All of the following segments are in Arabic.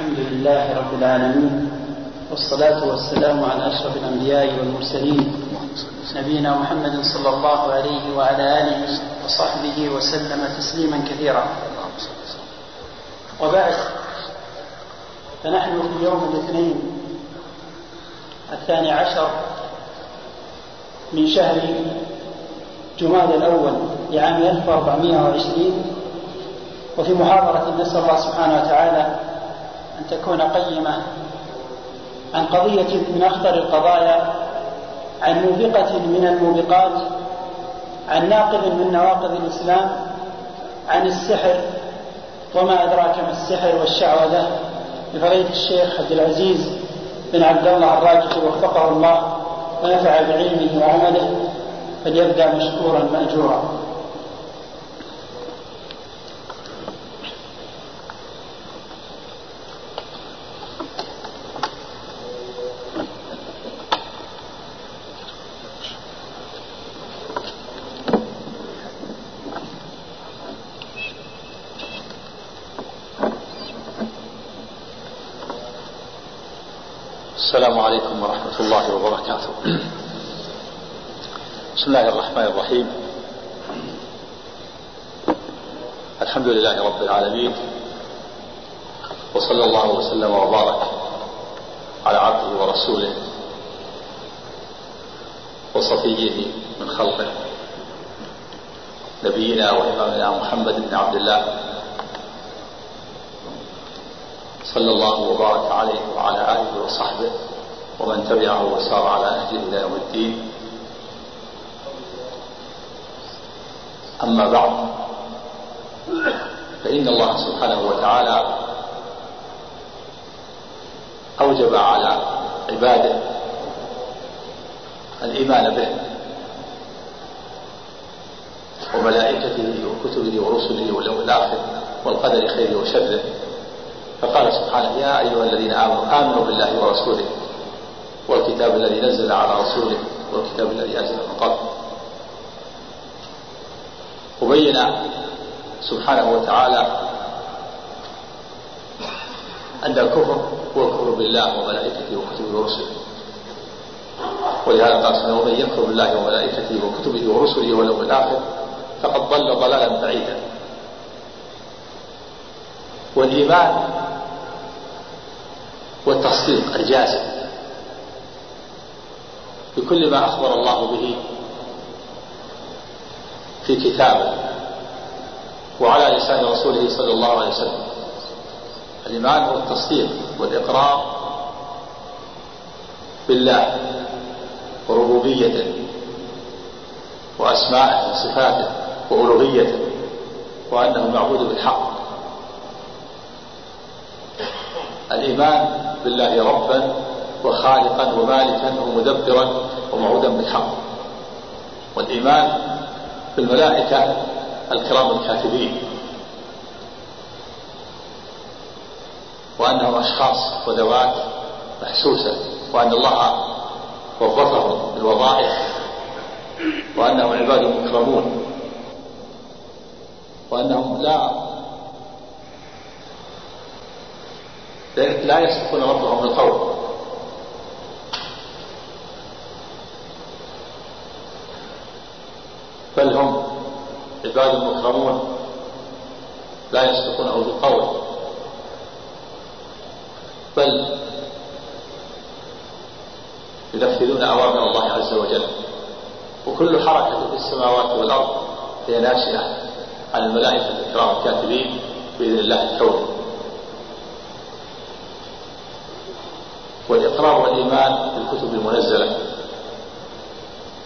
الحمد لله رب العالمين والصلاة والسلام على أشرف الأنبياء والمرسلين نبينا محمد صلى الله عليه وعلى آله وصحبه وسلم تسليما كثيرا. وبعد فنحن في يوم الاثنين الثاني عشر من شهر جماد الأول لعام 1420 وفي محاضرة نسأل الله سبحانه وتعالى أن تكون قيمة عن قضية من أخطر القضايا عن موبقة من الموبقات عن ناقض من نواقض الإسلام عن السحر وما أدراك ما السحر والشعوذة. لفضيلة الشيخ عبد العزيز بن عبد الله الراجحي وفقه الله ونفع بعلمه وعمله فليبدأ مشكورا مأجورا السلام عليكم ورحمة الله وبركاته بسم الله الرحمن الرحيم. الحمد لله رب العالمين. وصلى الله وسلم وبارك على عبده ورسوله وصفيه من خلقه. نبينا وإمامنا محمد بن عبد الله. صلى الله وبارك عليه وعلى آله وصحبه ومن تبعه وسار على نهجه إلى يوم الدين. أما بعد فإن الله سبحانه وتعالى أوجب على عباده الإيمان به وملائكته وكتبه ورسله واليوم الآخر والقدر خيره وشره. فقال سبحانه يا أيها الذين آمنوا آمنوا بالله ورسوله والكتاب الذي نزل على رسوله والكتاب الذي أنزل من قبل. وبين سبحانه وتعالى أن الكفر هو الكفر بالله وملائكته وكتبه ورسله. ولهذا قال سبحانه ومن يكفر بالله وملائكته وكتبه ورسله واليوم الآخر فقد ضل ضلالا بعيدا. والإيمان والتصديق الجازم بكل ما أخبر الله به في كتابه وعلى لسان رسوله صلى الله عليه وسلم. الإيمان هو التصديق والإقرار بالله وربوبيته وأسمائه وصفاته وألوهيته وأنه معبود بالحق. الإيمان بالله ربا وخالقا ومالكا ومدبرا ومعودا بالحق. والإيمان بالملائكة الكرام الكاتبين. وأنهم أشخاص وذوات محسوسة وأن الله وظفهم بالوظائف وأنهم عباد مكرمون. وأنهم لا لا يصفون ربهم بالقول بل هم عباد مكرمون لا يسبقونه بالقول بل ينفذون أوامر الله عز وجل. وكل حركة في السماوات والأرض هي ناشئة عن الملائكة الكرام الكاتبين بإذن الله الكوني والإقرار والإيمان بالكتب المنزلة.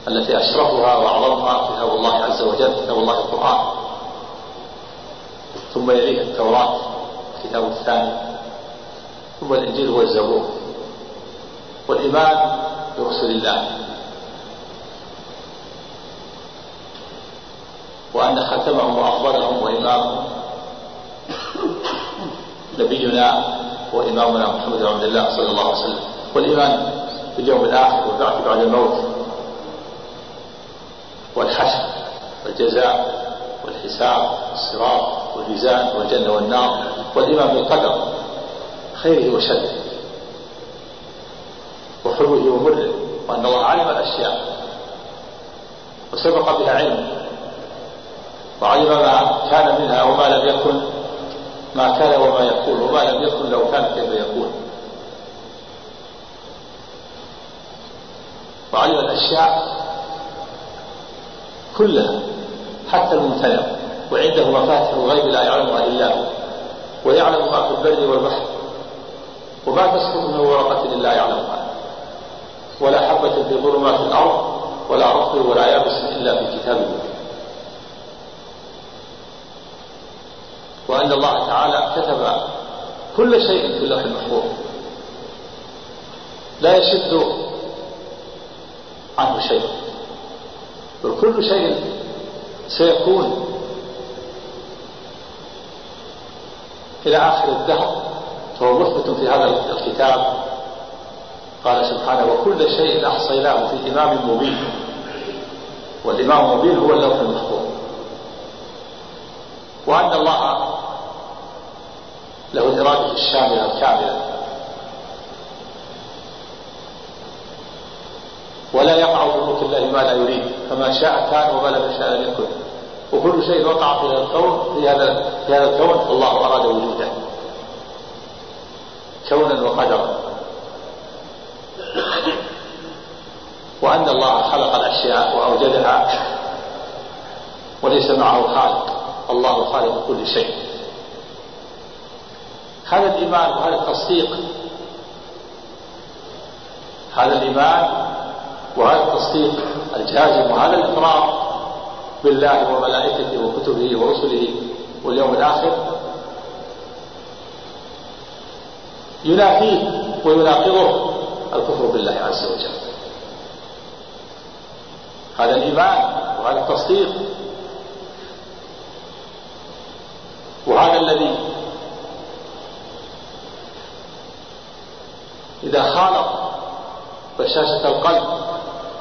التي أشرفها وأعظمها كتاب الله عز وجل كتاب الله القرآن. ثم يليها التوراة الكتاب الثاني. ثم الإنجيل والزبور والإيمان برسل الله. وأن خاتمهم وأفضلهم وإمامهم نبينا وإمامنا محمد بن عبد الله صلى الله عليه وسلم. والإيمان باليوم الآخر والبعث بعد الموت. والحشر والجزاء والحساب والصراط والميزان والجنة والنار والإيمان بالقدر خيره وشره وحلوه ومره وأن الله علم الأشياء وسبق بها علم وعلم ما كان منها وما لم يكن ما كان وما يكون وما لم يكن لو كان كيف يكون وعلم الأشياء كلها حتى الممتنع وعنده مفاتح الغيب لا يعلمها إلا هو ويعلم ما في البر والبحر. وما تسقط من ورقة إلا يعلمها. ولا حبة في ظلمات الأرض ولا رطب ولا يابس إلا في كتاب وأن الله تعالى كتب كل شيء في اللوح المحفوظ. لا يشد عنه شيء. كل شيء سيكون إلى آخر الدهر. فهو مثبت في هذا الكتاب. قال سبحانه وكل شيء أحصيناه في إمام مبين. والإمام المبين هو اللوح المحفوظ. وأن الله له الإرادة الشاملة الكاملة. ولا يقع في ملك الله ما لا يريد. فما شاء كان وما لم يشاء لم يكن. وكل شيء وقع في الكون في هذا في هذا الكون الله أراد وجوده. كونا وقدرا. وأن الله خلق الأشياء وأوجدها وليس معه خالق. الله خالق كل شيء. هذا الإيمان وهذا التصديق هذا الإيمان وهذا التصديق الجازم وهذا الإقرار بالله وملائكته وكتبه ورسله واليوم الآخر ينافيه ويناقضه الكفر بالله عز وجل. هذا الإيمان وهذا التصديق وهذا الذي إذا خالط بشاشة القلب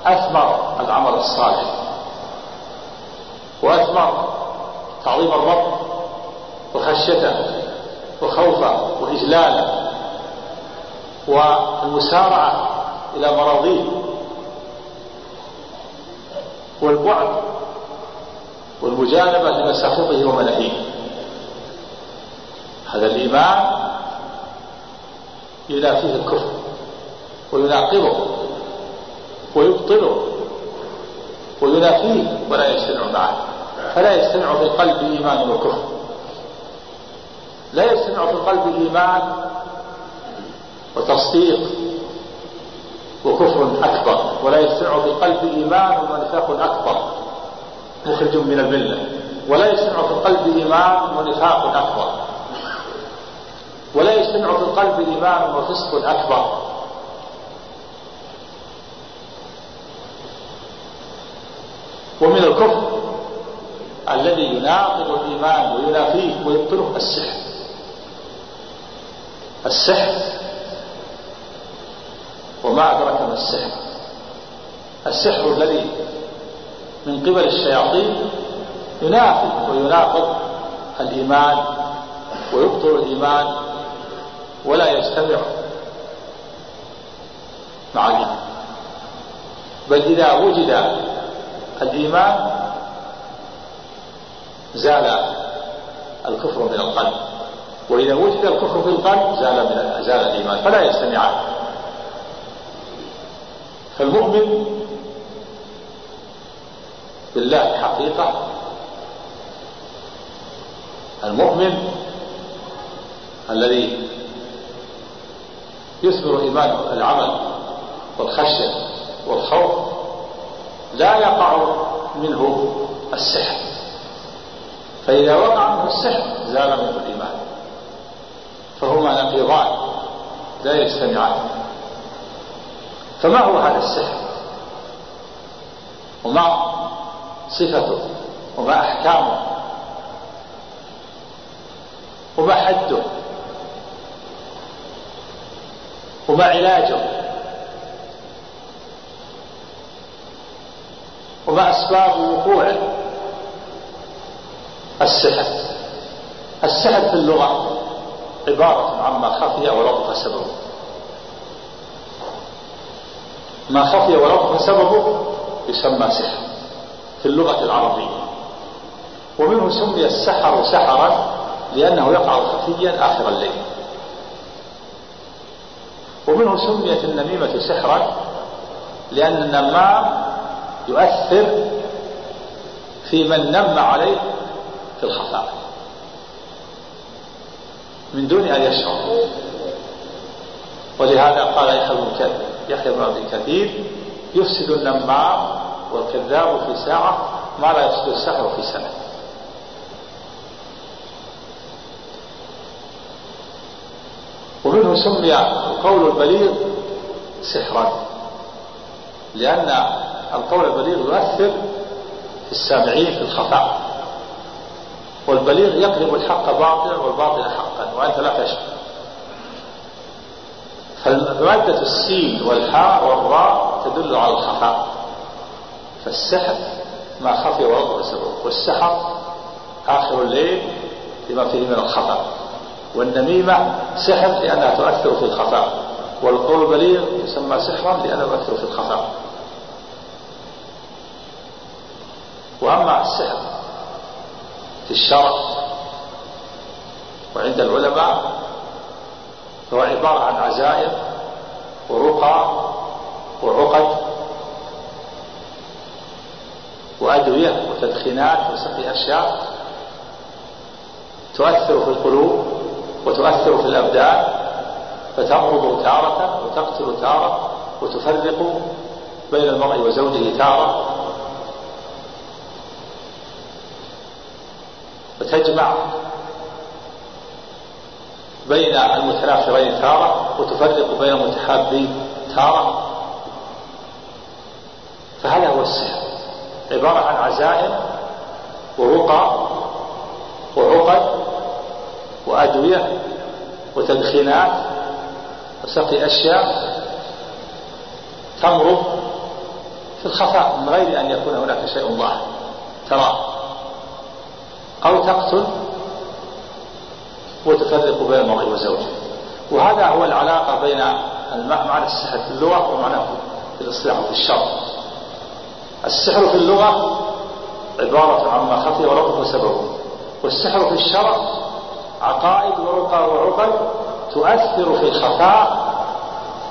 أثمر العمل الصالح. وأثمر تعظيم الرب وخشيته وخوفه وإجلاله والمسارعة إلى مراضيه. والبعد والمجانبة لمساخطه ومناهيه هذا الإيمان ينافيه الكفر ويناقضه. ويبطله. وينافيه ولا يجتمع معه فلا يجتمع في القلب إيمان وكفر لا يجتمع في القلب إيمان وتصديق وكفر أكبر ولا يجتمع في القلب إيمان ونفاق أكبر. مخرج من الملة. ولا يجتمع في القلب إيمان ونفاق أكبر. ولا يجتمع في القلب إيمان وفسق أكبر. ومن الكفر الذي يناقض الإيمان وينافيه ويبطله السحر. السحر وما أدرك ما السحر. السحر الذي من قبل الشياطين ينافي ويناقض الإيمان ويبطل الإيمان ولا يجتمع مع الإيمان بل إذا وجد الإيمان زال الكفر من القلب وإذا وجد الكفر في القلب زال من زال الإيمان فلا يجتمعان فالمؤمن بالله حقيقة المؤمن الذي يثمر إيمان العمل والخشية والخوف لا يقع منه السحر. فإذا وقع منه السحر زال منه الإيمان. فهما نقيضان لا يجتمعان. فما هو هذا السحر؟ وما صفته؟ وما أحكامه؟ وما حده؟ وما علاجه؟ وما أسباب وقوعه السحر. السحر في اللغة عبارة عما خفي ولطف سببه. ما خفي ولطف سببه يسمى سحر في اللغة العربية. ومنه سمي السحر سحرا لأنه يقع خفيا آخر الليل. ومنه سميت النميمة سحرا لأن النمام يؤثر في من نم عليه في الخفاء من دون أن يشعر. ولهذا قال يحيى بن عبد الكثير يفسد النمام والكذاب في ساعة ما لا يفسد السحر في سنة. ومنه سمي القول البليغ سحرا لأن القول البليغ يؤثر في السامعين في الخفاء والبليغ يقلب الحق باطلا والباطل حقا وأنت لا تشعر. فمادة السين والحاء والراء تدل على الخفاء فالسحر ما خفي ورضع سبب والسحر آخر الليل لما فيه من الخفاء والنميمة سحر لأنها تؤثر في الخفاء والقول البليغ يسمى سحرا لأنه يؤثر في الخفاء وأما السحر في الشرع وعند العلماء فهو عبارة عن عزائم ورقى وعقد وأدوية وتدخينات وسقي أشياء تؤثر في القلوب وتؤثر في الأبدان فتمرض تارة وتقتل تارة وتفرق بين المرء وزوجه تارة وتجمع بين المتنافرين تارة وتفرق بين المتحابين تارة. فهذا هو السحر. عبارة عن عزائم ورقى وعقد وأدوية وتدخينات وسقي أشياء تمرض في الخفاء من غير أن يكون هناك شيء ظاهر تراه أو تقتل وتفرق بين المرء وزوجه. وهذا هو العلاقة بين معنى السحر في اللغة ومعناه في الاصطلاح وفي الشرع. السحر في اللغة عبارة عما خفي ولطف سببه. والسحر في الشرع عقائد ورقى وعقد تؤثر في الخفاء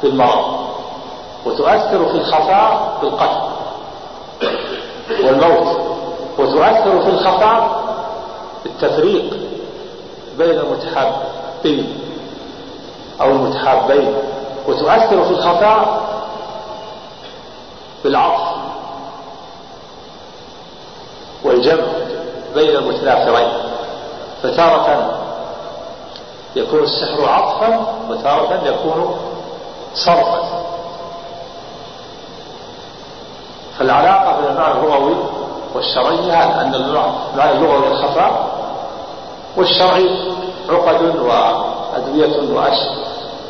بالمرض وتؤثر في الخفاء بالقتل والموت وتؤثر في الخفاء بالتفريق بين المتحابين أو المتحابين وتؤثر في الخفاء بالعطف والجمع بين المتنافرين. فتارة يكون السحر عطفا وتارة يكون صرفا. فالعلاقة بين المعنى اللغوي والشرعي أن المعنى اللغوي الخفاء والشرعي عقد وأدوية وأشياء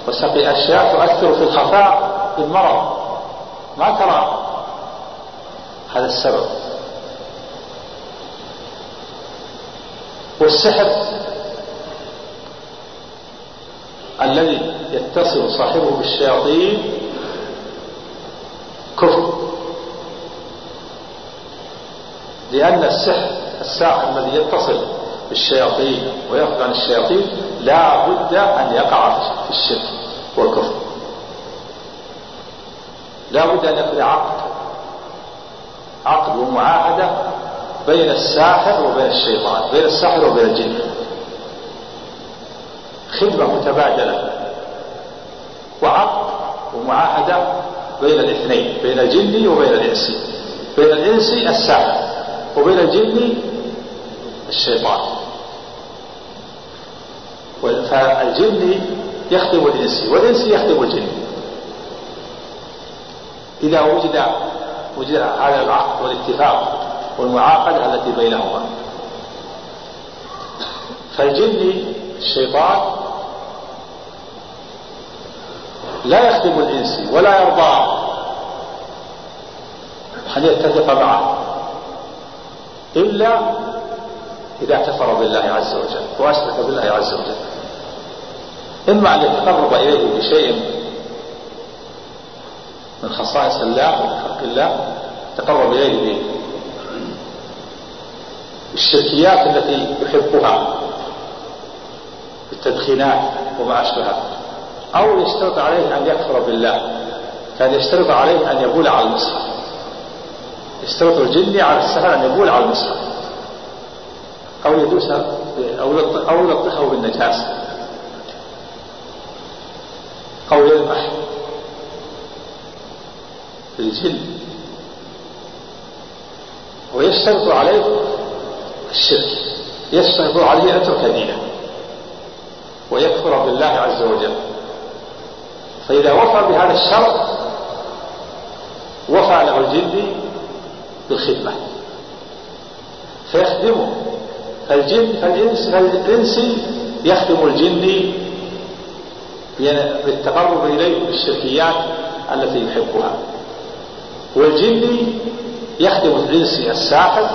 وسقي أشياء تؤثر في الخفاء بالمرض. ما ترى هذا السبب. والسحر الذي يتصل صاحبه بالشياطين كفر. لأن السحر الساحر الذي يتصل بالشياطين ويخرج عن الشياطين لا بد أن يقع في الشرك والكفر. لا بد أن يكون عقد. عقد ومعاهدة بين الساحر وبين الشيطان بين الساحر وبين الجن. خدمة متبادلة. وعقد ومعاهدة بين الاثنين بين الجن وبين الإنس. بين الإنس الساحر وبين الجن الشيطان. فالجن يخدم الإنس والإنس يخدم الجن. إذا وجد وجد هذا العقد والاتفاق والمعاقدة التي بينهما. فالجن الشيطان لا يخدم الإنس ولا يرضى أن يتفق معه إلا إذا كفر بالله عز وجل وأشرك بالله عز وجل. إما أن يتقرب إليه بشيء من خصائص الله ومن حق الله تقرب إليه بالشركيات التي يحبها التدخينات وما أشبهها أو يشترط عليه أن يكفر بالله كان يشترط عليه أن يبول على المصحف يشترط الجني على السهل أن يبول على المصحف أو يدوس أو يلطخه بالنجاسة. أو يذبح بالجن ويشترط عليه الشرك. يشترط عليه أن يترك دينه. ويكفر بالله عز وجل. فإذا وفى بهذا الشرط وفى له الجن بالخدمة. فيخدمه. فالجن فالإنس فالإنسي يخدم الجن بالتقرب إليه بالشركيات التي يحبها. والجن يخدم الإنسي الساحر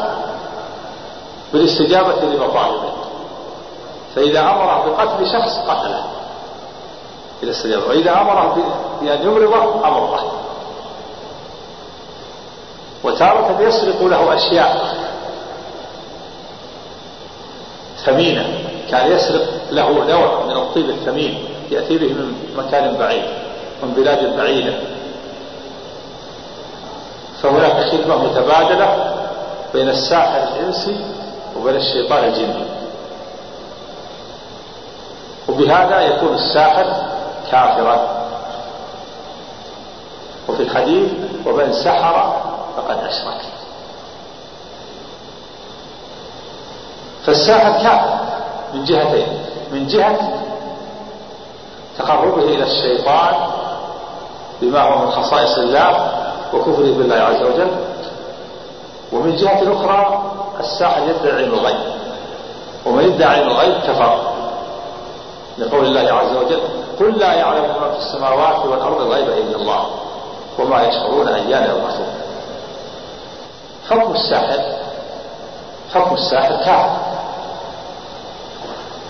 بالاستجابة لمطالبه. فإذا أمره بقتل شخص قتله. إذا استجاب وإذا أمره بأن يمرضه أمره. وتارة يسرق له أشياء. ثمينة. كان يسرق له نوع من الطيب الثمين. يأتي به من مكان بعيد من بلاد بعيدة. فهناك خدمة متبادلة بين الساحر الإنسي وبين الشيطان الجني. وبهذا يكون الساحر كافرا. وفي الحديث ومن سحر فقد أشرك. فالساحر كافر من جهتين من جهة تقربه إلى الشيطان بما هو من خصائص الله وكفره بالله عز وجل. ومن جهة أخرى الساحر يدعي علم الغيب. ومن يدعي علم الغيب كفر لقول الله عز وجل قل لا يعلم ما في السماوات والأرض الغيب إلا الله وما يشعرون أيان يبعثون حكم الساحر حكم الساحر كافر.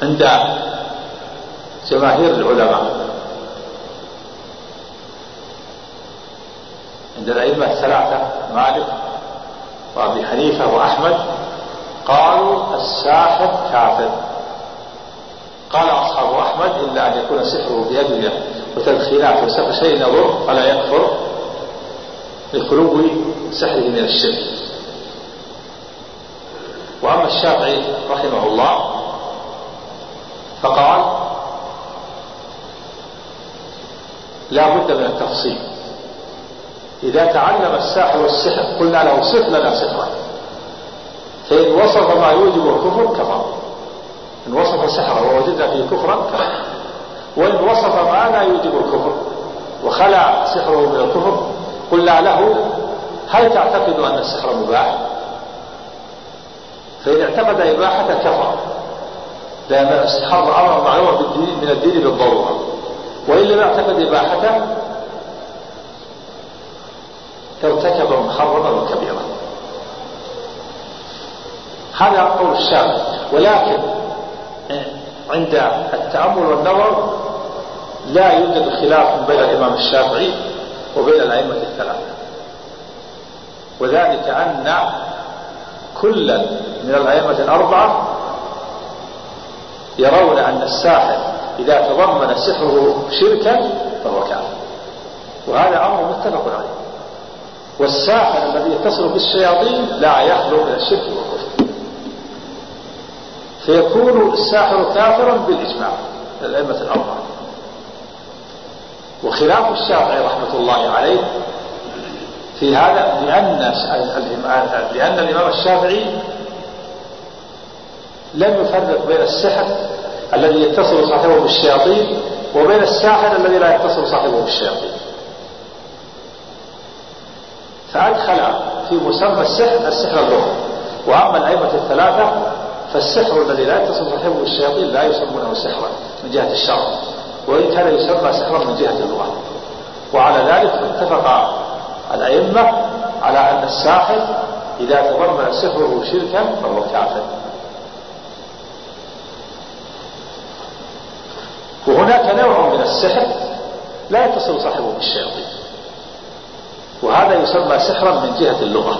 عند جماهير العلماء. عند الأئمة الثلاثة مالك وأبي حنيفة وأحمد قالوا الساحر كافر. قال أصحاب أحمد إلا أن يكون سحره بيده وتدخينات وسحر شيء يضر فلا يكفر لخلو سحره من الشرك. وأما الشافعي رحمه الله فقال لا بد من التفصيل. إذا تعلم الساحر السحر قلنا له صف لنا سحرا. فإن وصف ما يوجب الكفر كفر. إن وصف سحرا ووجدنا فيه كفرا كفر. وإن وصف ما لا يوجب الكفر وخلع سحره من الكفر قلنا له هل تعتقد أن السحر مباح؟ فإن اعتقد إباحته كفر. لأن السحر أمر معلوم من الدين بالضرورة. وإن لم يعتقد إباحته ارتكب محرما وكبيرا هذا قول الشافعي ولكن عند التأمل والنظر لا يوجد خلاف بين الإمام الشافعي وبين الأئمة الثلاثة. وذلك أن كلا من الأئمة الأربعة يرون أن الساحر إذا تضمن سحره شركا فهو كافر. وهذا أمر متفق عليه. والساحر الذي يتصل بالشياطين لا يخلو من الشرك والكفر. فيكون الساحر كافرا بالإجماع الأئمة الأربعة. وخلاف الشافعي رحمة الله عليه في هذا لأن لأن الإمام الشافعي لم يفرق بين السحر الذي يتصل صاحبه بالشياطين وبين الساحر الذي لا يتصل صاحبه بالشياطين. فأدخل في مسمى السحر السحر اللغوي وأما الأئمة الثلاثة فالسحر الذي لا يتصل صاحبه بالشياطين لا يسمونه سحرا من جهة الشرع. وإن كان يسمى سحرا من جهة اللغة وعلى ذلك اتفق الأئمة على أن الساحر إذا تضمن سحره شركا فهو كافر. وهناك السحر لا يتصل صاحبه بالشياطين. وهذا يسمى سحرا من جهة اللغة.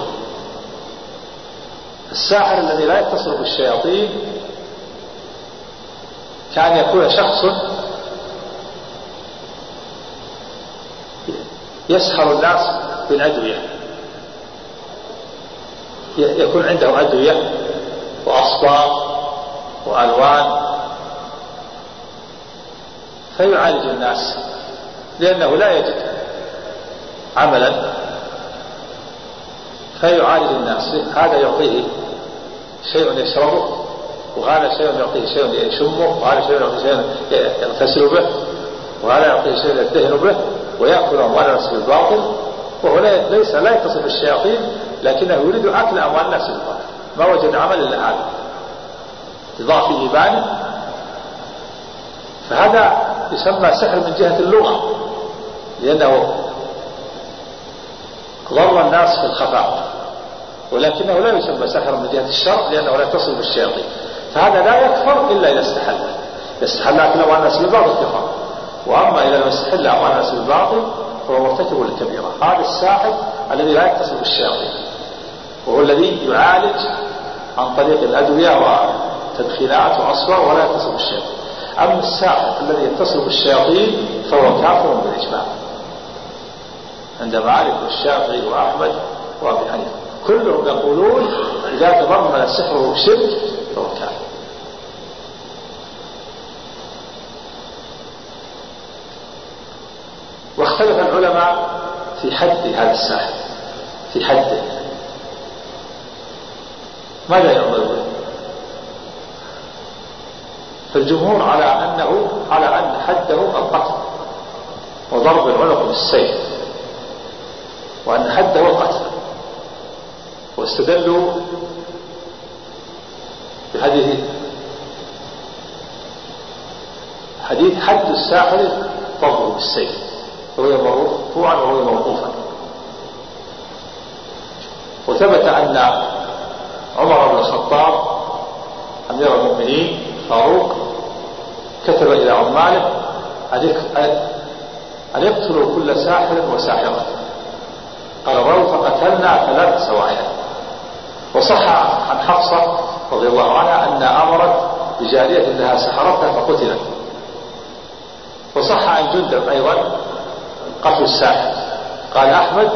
الساحر الذي لا يتصل بالشياطين كان يكون شخص يسحر الناس بالأدوية يكون عنده أدوية وأصباغ وألوان فيعالج الناس لأنه لا يجد عملا. فيعالج الناس. هذا يعطيه شيء يشربه وهذا شيء يعطيه شيء يشمه وهذا شيء يعطيه شيء يغتسل به وهذا يعطيه شيء يدهن به ويأكل أموال الناس بالباطل. وهو ليس لا يتصل بالشياطين لكنه يريد أكل أموال الناس بالباطل. ما وجد عمل إلا هذا. لضعف إيمانه فهذا يسمى سحر من جهة اللغة لأنه ضر الناس في الخفاء ولكنه لا يسمى سحرا من جهة الشر لأنه لا يتصل بالشياطين. فهذا لا يكفر إلا إذا استحل. استحل أكل أموال الناس بالباطل كفر. وأما إذا لم يستحل أموال الناس بالباطل فهو مرتكب للكبيرة. هذا الساحر الذي لا يتصل بالشياطين وهو الذي يعالج عن طريق الأدوية وتدخينات وأصوات ولا يتصل بالشياطين. أما الساحر الذي يتصل بالشياطين فهو كافر بالإجماع. عند مالك والشافعي وأحمد وأبي حنيفة. كلهم يقولون إذا تضمن السحر شرك فهو كافر. واختلف العلماء في حد هذا الساحر. في حده. ماذا يعمل به؟ فالجمهور على أنه على أن حده القتل وضرب العنق بالسيف وأن حده القتل واستدلوا بحديث حديث حد الساحر ضربه بالسيف وهو مرفوعا وهو موقوفا. وثبت أن عمر بن الخطاب أمير المؤمنين فاروق كتب إلى عماله أن يقتلوا كل ساحر وساحرة؟ قال فقتلنا ثلاث سواعيا وصح عن حفصة رضي الله عنها أن أمرت بجارية لها سحرتها فقتلت. وصح عن جندب أيضا قتل الساحر. قال أحمد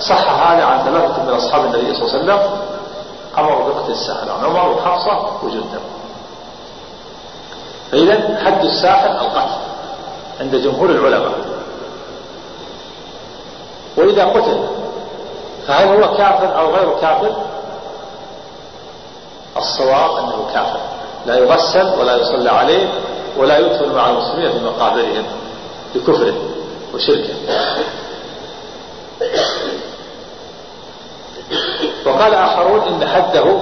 صح هذا عن ثلاثة من أصحاب النبي صلى الله عليه وسلم أمروا بقتل الساحر عن عمر وحفصة وجندب. فإذا حد الساحر القتل عند جمهور العلماء. وإذا قتل فهل هو كافر أو غير كافر؟ الصواب أنه كافر. لا يغسل ولا يصلى عليه ولا يدفن مع المسلمين في مقابرهم بكفره وشركه. وقال آخرون إن حده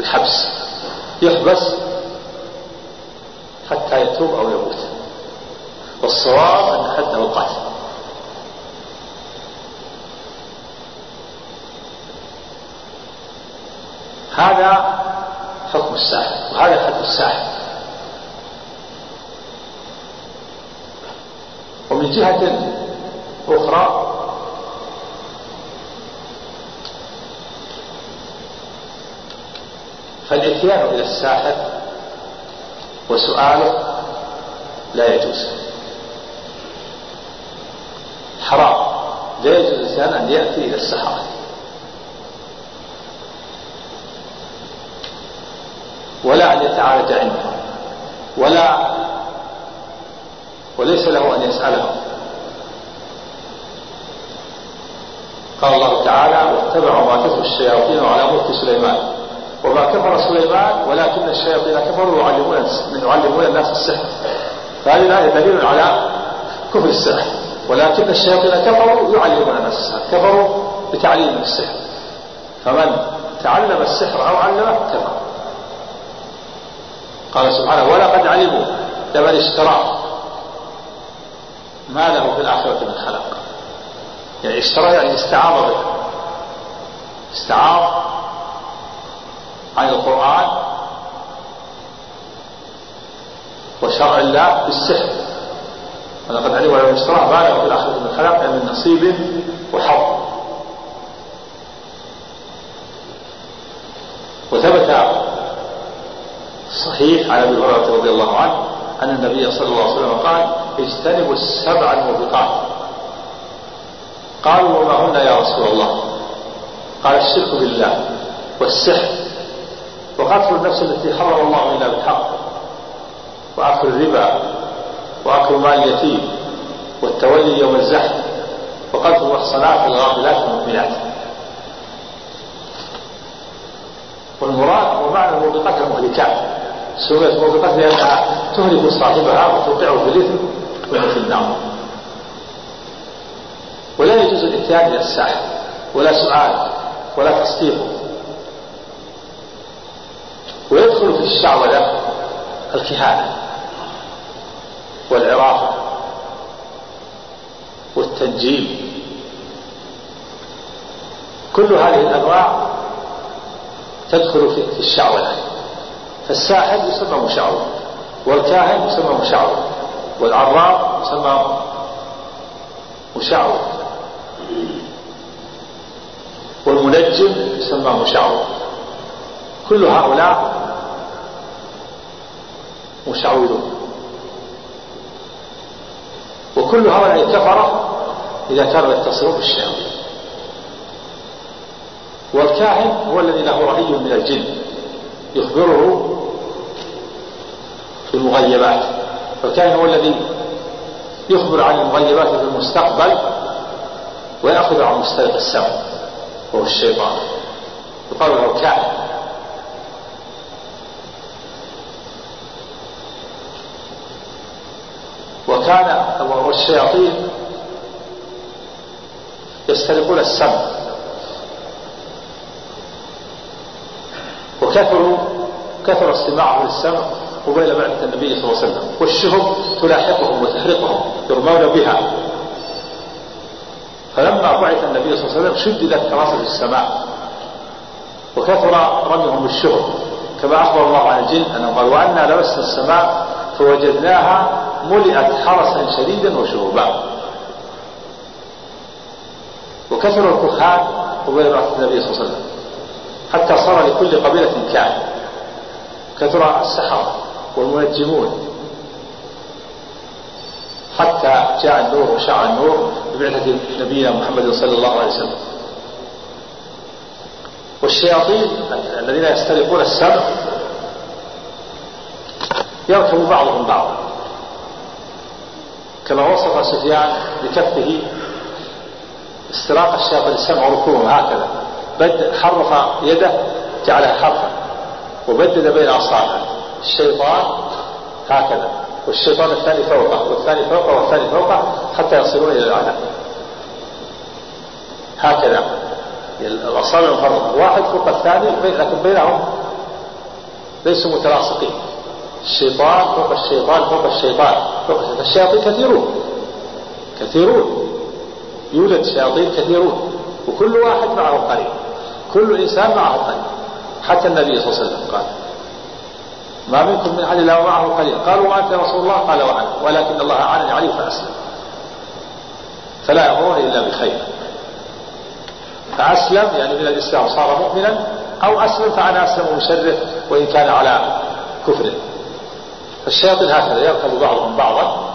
الحبس يحبس حتى يتوب أو يموت. والصواب أن حده القتل هذا حكم الساحر وهذا حد الساحر. ومن جهة أخرى فالإتيان إلى الساحر وسؤاله لا يجوز. حرام. لا يجوز الإنسان أن يأتي إلى السحرة. ولا أن يتعالج عندهم ولا وليس له أن يسألهم قال الله تعالى واتبعوا ما تتلو الشياطين على ملك سليمان. وما كفر سليمان ولكن الشياطين كفروا يعلمون يعلمون الناس السحر. فهذه الآية دليل على كفر السحر. ولكن الشياطين كفروا يعلمون الناس السحر. كفروا بتعليم السحر. فمن تعلم السحر أو علمه كفر. قال سبحانه ولقد علموا لمن اشتراه ما له في الآخرة من خلق. يعني اشترى يعني استعاض به. استعاض عن القرآن وشرع الله بالسحر فلو اشتراه ما له في الآخرة من خلاق من نصيب وحظ وثبت صحيح عن أبي هريرة رضي الله عنه أن النبي صلى الله عليه وسلم قال اجتنبوا السبع الموبقات. قالوا وما هن يا رسول الله؟ قال الشرك بالله والسحر. وقتل النفس التي حرم الله إلا بالحق وآكل الربا وآكل مال اليتيم والتولي يوم الزحف وقتل المحصنات الغافلات المؤمنات والمراد ومعنى الموبقات المهلكات. سميت موبقات لأنها تهلك صاحبها وتوقعه في الإثم وفي النار. ولا يجوز الاتيان إلى الساحر ولا سؤال ولا تصديقه ويدخل في الشعوذة الكهانة والعرافة والتنجيم. كل هذه الأنواع تدخل في الشعوذة. فالساحر يسمى مشعوذ والكاهن يسمى مشعوذ والعراف يسمى مشعوذ. والمنجم يسمى مشعوذ. كل هؤلاء مشعوذون وكل هؤلاء كفر إذا كانوا يتصلون بالشياطين والكاهن هو الذي له رأي من الجن. يخبره بالمغيبات فالكاهن هو الذي يخبر عن المغيبات في المستقبل ويأخذ عن مستلق السمع. وهو الشيطان. يقال له كاهن وكان والشياطين يسترقون السمع وكثروا كثر استماعهم للسمع قبيل بعثة النبي صلى الله عليه وسلم والشهب تلاحقهم وتحرقهم يرمون بها. فلما بعث النبي صلى الله عليه وسلم شددت كراسة السماء وكثر رميهم بالشهب كما أخبر الله عن الجن أنه قال وأنا لمسنا السماء فوجدناها ملئت حرسا شديدا وشهبا وكثر الكهان قبيل بعثة النبي صلى الله عليه وسلم. حتى صار لكل قبيلة كان كثر السحرة والمنجمون. حتى جاء النور وشاع النور ببعثة نبينا محمد صلى الله عليه وسلم. والشياطين الذين يسترقون السمع يركب بعضهم بعضا. كما وصف سفيان بكفه استراق الشياطين السمع ركوبهم هكذا. بد حرف يده جعلها حرفا وبدد بين اصابعه الشيطان هكذا والشيطان الثاني فوقه والثاني فوقه والثاني فوقه حتى يصلون إلى الأعلى. هكذا. الأصابع مفرقه واحد فوق الثاني لكن بينهم ليسوا متلاصقين. الشيطان فوق الشيطان فوق الشيطان فوق الشيطان. الشياطين كثيرون. كثيرون. يوجد شياطين كثيرون. وكل واحد معه قريب. كل إنسان معه قريب. حتى النبي صلى الله عليه وسلم قال ما منكم من أحد إلا ومعه قريب. قالوا وأنت يا رسول الله؟ قال وأنا. ولكن الله أعانني عليه فأسلم. فلا يأمرون إلا بخير. فأسلم يعني من الإسلام صار مؤمنا أو أسلم فأنا أسلم مشرف وإن كان على كفره. فالشياطين هكذا يركب بعضهم بعضا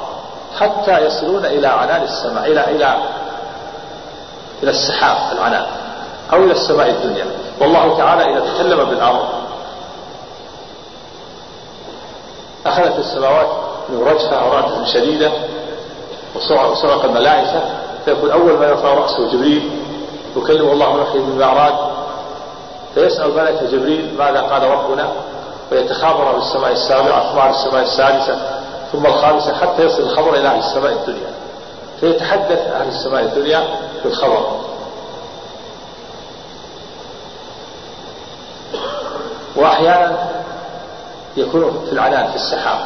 حتى يصلون إلى عنان السماء إلى إلى إلى السحاب العنان أو إلى السماء الدنيا. والله تعالى إذا تكلم بالأمر أخذت السماوات من رجفة ورعدة شديدة وصرق الملائكة. فيقول أول ما يرفع رأسه جبريل يكلم الله نحيي بالمعراج فيسأل ملك جبريل ماذا قال ربنا؟ ويتخابر بالسماء السابعة ثم على السماء السادسة ثم الخامسة حتى يصل الخبر إلى أهل السماء الدنيا. فيتحدث أهل السماء الدنيا بالخبر. وأحيانا يكون في العنان في السحاب.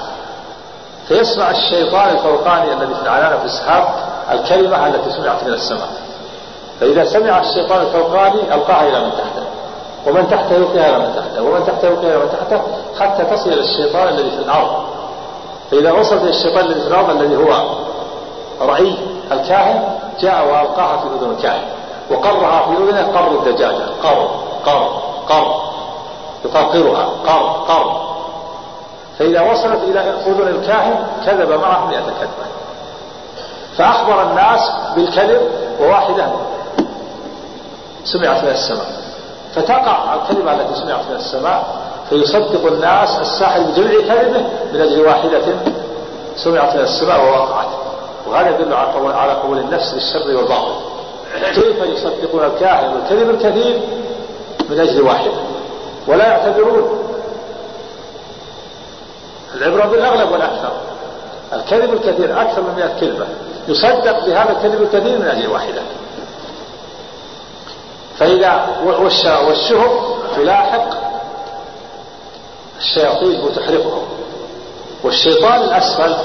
فيسمع الشيطان الفوقاني الذي في العنان في السحاب الكلمة التي سمعت من السماء. فإذا سمع الشيطان الفوقاني ألقاها إلى من تحته. ومن تحته يلقيها من تحته ومن تحته يلقيها من تحته حتى تصل إلى الشيطان الذي في الأرض. فإذا وصلت إلى الشيطان الذي في الأرض الذي هو الرعي الكاهن جاء وألقاها في أذن الكاهن. وقرها في أذنه قر الدجاجة قر قر قر. يقرقرها قر قر. فإذا وصلت إلى أذن الكاهن كذب معه مئة كذبة. فأخبر الناس بالكذب وواحدة سمعت من السماء. فتقع الكلمة التي سمعت من السماء فيصدق الناس الساحر بجميع كلمه من أجل واحدة سمعت من السماء ووقعت. وهذا يدل على قبول النفس بالشر والباطل. كيف يصدقون الكاهن والكذب الكثير من أجل واحدة ولا يعتبرون. العبرة بالأغلب والأكثر. الكذب الكثير أكثر من مئة كلمة. يصدق بهذا الكذب الكثير من أجل واحدة. فإذا والشهب تلاحق الشياطين وتحرقهم والشيطان الأسفل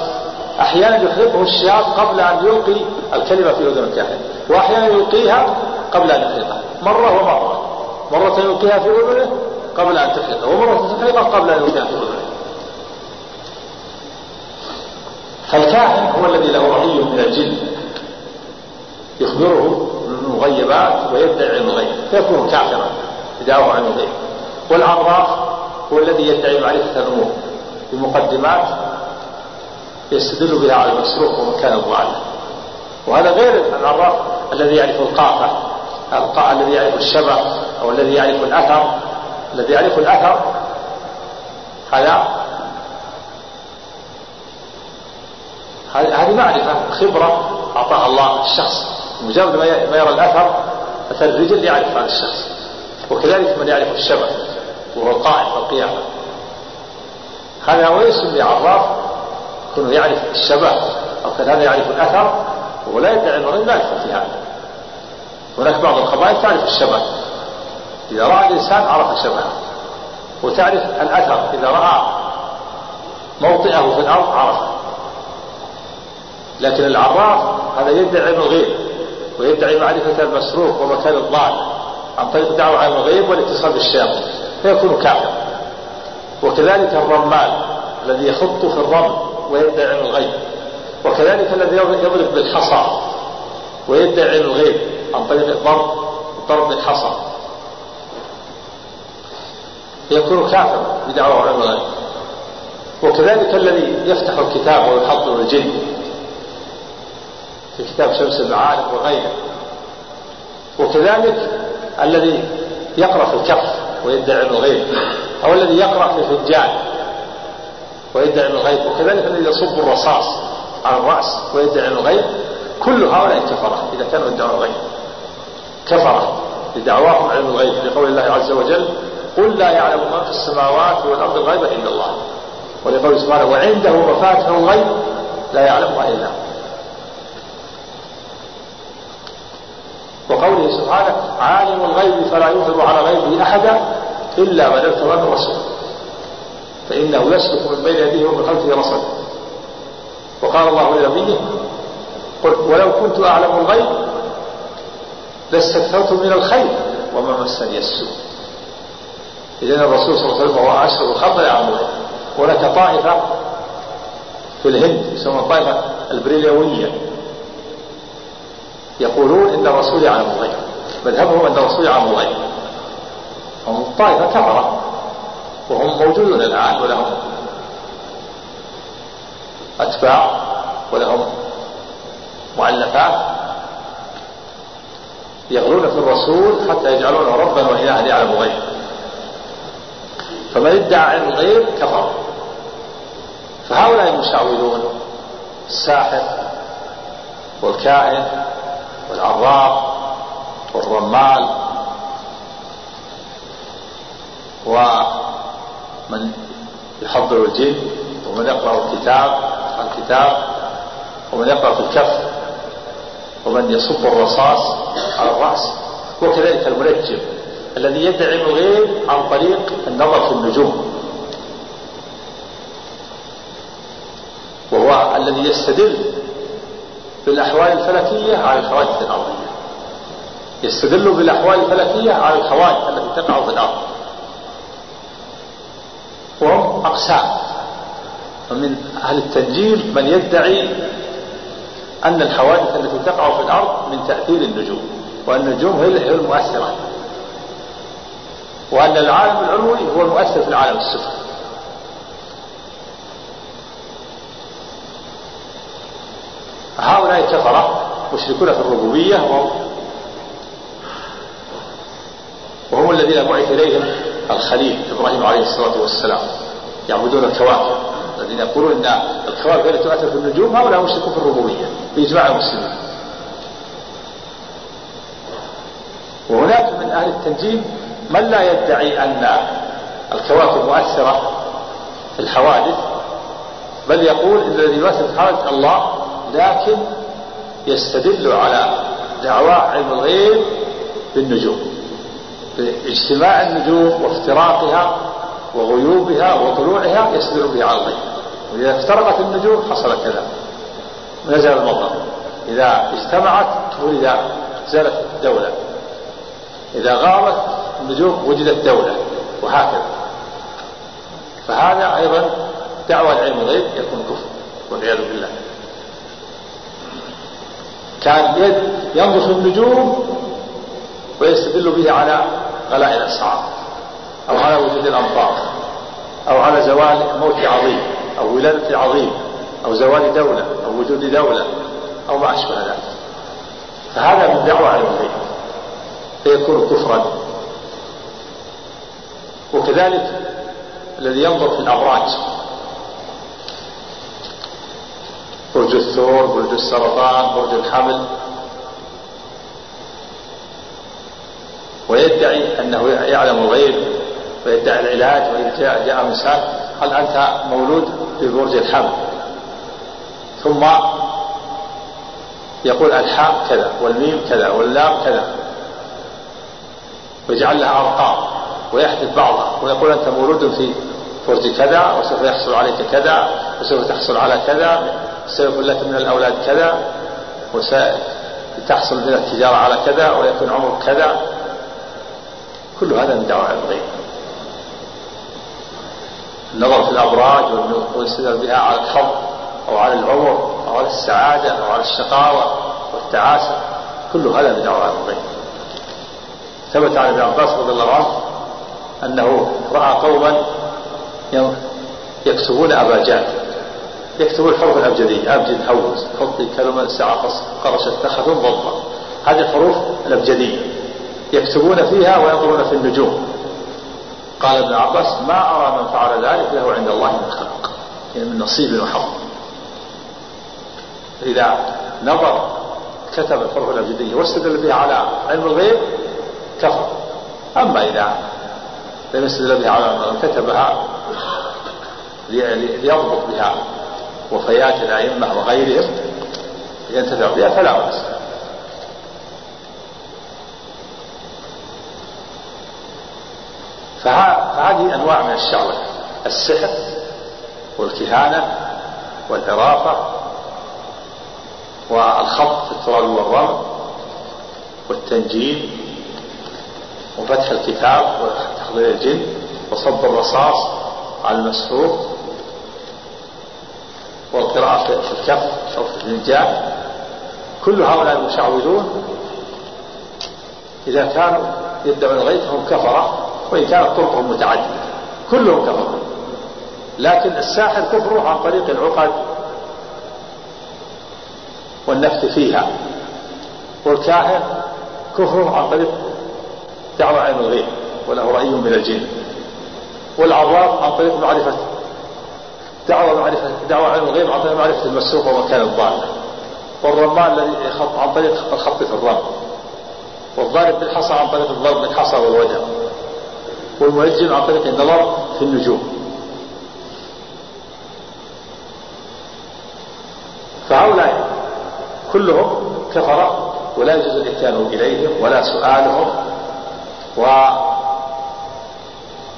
أحيانا يحرقه الشياط قبل أن يلقي الكلمة في أذن الكاهن وأحيانا يلقيها قبل أن يحرقها. مرة ومرة. مرة يلقيها في أذنه قبل أن تحرقه ومرة تحرقه قبل أن يلقيها في أذنه. فالكاهن هو الذي له رأي من الجن. يخبره المغيبات ويدعي الغيب فيكون كافرا بدعوه عن الغيب والعراف هو الذي يدعي معرفة الأمور. بمقدمات يستدل بها على المسروق ومكان الضالة وهذا غير العراف الذي يعرف القافة الذي يعرف الشبه أو الذي يعرف الأثر. الذي يعرف الأثر هذا هذه معرفة خبرة أعطاها الله الشخص. مجرد ما يرى الأثر أثر الرجل يعرف هذا الشخص. وكذلك من يعرف الشبه وهو القائم في القيامة. هذا هو يسمي عراف كونه يعرف الشبه أو كان هذا يعرف الأثر وهو لا يدعي المريض لا يدخل في هذا. هناك بعض القبائل تعرف الشبه. إذا رأى الإنسان عرف شبهه. وتعرف الأثر. إذا رأى موطئه في الأرض عرفه. لكن العراف هذا يدعي علم الغيب ويدعي معرفة المسروق ومكان الضال عن طريق دعوة علم الغيب والاتصال بالشياطين فيكون كافرا وكذلك الرمال الذي يخط في الرمل ويدعي علم الغيب. وكذلك الذي يضرب بالحصى ويدعي علم الغيب عن طريق الضرب الضرب بالحصى يكون كافرا بدعوة علم الغيب وكذلك الذي يفتح الكتاب ويحضر الجن. في كتاب شمس المعارف وغيره. وكذلك الذي يقرأ في الكف ويدعي علم الغيب أو الذي يقرأ في الفنجان ويدعي علم الغيب وكذلك الذي يصب الرصاص على الرأس ويدعي علم الغيب كل هؤلاء كفرة إذا كانوا يدعون الغيب. كفرة لدعواهم علم الغيب لقول الله عز وجل قل لا يعلم من في السماوات والأرض الغيب إلا الله. ولقوله سبحانه وعنده مفاتح الغيب لا يعلمها إلا هو. وقوله سبحانه عالم الغيب فلا يظهر على غيبه أحدا إلا من ارتضى من رسول فإنه يسلك من بين يديه ومن خلفه رصدا وقال الله لنبيه قل ولو كنت أعلم الغيب لاستكثرت من الخير وما مسني السوء. إذن الرسول صلى الله عليه وسلم وهو أشهر الخلق يعلم الغيب هناك طائفة في الهند يسمى الطائفة البريليوية. يقولون إن الرسول يعلم الغيب مذهبهم أن الرسول يعلم الغيب. هم طائفة كفرة وهم موجودون الآن ولهم أتباع ولهم مؤلفات يغلون في الرسول حتى يجعلونه ربا والها يعلم الغيب. فمن ادعى علم الغيب كفر. فهؤلاء المشعوذون الساحر والكائن والعراف والرمال ومن يحضر الجن ومن يقرأ الكتاب الكتاب ومن يقرأ في الكف ومن يصب الرصاص على الرأس. وكذلك المنجم الذي يدعي الغيب عن طريق النظر في النجوم. وهو الذي يستدل بالأحوال الفلكية على الحوادث الأرضية. يستدل بالأحوال الفلكية على الحوادث التي تقع في الأرض. وهم أقسام. ومن أهل التنجيم من يدعي أن الحوادث التي تقع في الأرض من تأثير النجوم وأن النجوم هي المؤثرة. وأن العالم العلوي هو المؤثر في العالم السفلي هؤلاء كفرة مشركون في الربوبية وهم الذين بعث إليهم الخليل إبراهيم عليه الصلاة والسلام. يعبدون الكواكب الذين يقولون أن الكواكب التي تؤثر في النجوم هؤلاء مشركون في الربوبية بإجماع المسلمين. وهناك من أهل التنجيم من لا يدعي أن الكواكب مؤثرة في الحوادث بل يقول إن الذي يؤثر في الحوادث الله لكن يستدل على دعوى علم الغيب بالنجوم باجتماع النجوم وافتراقها وغيوبها وطلوعها يستدل به على الغيب. وإذا افترقت النجوم حصل كذا نزل المطر إذا اجتمعت ولد زالت الدولة إذا غابت النجوم وجدت دولة وهكذا. فهذا أيضا دعوة العلم الغيب يكون كفر والعياذ بالله. كان ينظر في النجوم ويستدل به على غلاء الأسعار أو على وجود الأمطار أو على زوال موت عظيم أو ولادة عظيم أو زوال دولة أو وجود دولة أو ما أشبه ذلك. فهذا من دعوة على الغيب فيكون كفرا. وكذلك الذي ينظر في الأبراج. برج الثور برج السرطان برج الحمل. ويدعي أنه يعلم الغيب ويدعي العلاج وإذا جاء, إنسان هل أنت مولود في برج الحمل؟ ثم يقول الحاء كذا والميم كذا واللام كذا. ويجعل لها أرقام ويحذف بعضها ويقول أنت مولود في برج كذا وسوف يحصل عليك كذا وسوف تحصل على كذا. سيكون لك من الأولاد كذا وستحصل من التجارة على كذا ويكون عمرك كذا. كل هذا من دعوة الغيب. النظر في الأبراج والاستدلال بها على الحظ أو على العمر أو على السعادة أو على الشقاوة والتعاسة كل هذا من دعوة الغيب. ثبت عن ابن عباس رضي الله عنه أنه رأى قوما يكتبون أباجات يكتبون الحروف الأبجدية أبجد حوز خطي كلمة ساعة قرشت تخذ ضبط هذه الحروف الأبجدية. يكتبون فيها وينظرون في النجوم. قال ابن عباس ما أرى من فعل ذلك له عند الله من خلق. يعني من نصيب وحظ إذا نظر كتب الحروف الأبجدية واستدل بها على علم الغيب كفر. أما إذا لم يستدل بها على كتبها ليضبط بها وفيات الأئمة وغيرهم ينتفع بها فلا بأس. فهذه أنواع من الشعوذة السحر والكهانة والعرافة والخط في التراب والرمل والتنجيم وفتح الكتاب وتحضير الجن وصب الرصاص على المسحور والقراءة في الكف أو في الفنجان كل هؤلاء المشعوذون إذا كانوا يدعون الغيب فهم كفرة وإن كانت طرقهم متعددة كلهم كفرة. لكن الساحر كفره عن طريق العقد والنفث فيها. والكاهن كفره عن طريق دعوة علم الغيب وله رأي من الجن. والعراف عن طريق معرفة دعوة معرفة دعوة علم الغيب عن طريق معرفة المسروق ومكان الضال. والرمان الذي يخط عن طريق الخط في الرمل. والضارب بالحصى عن طريق الضرب بالحصى والوجه. والمنجم عن طريق النظر في النجوم. فهؤلاء كلهم كفر ولا يجوز الإتيان إليهم ولا سؤالهم و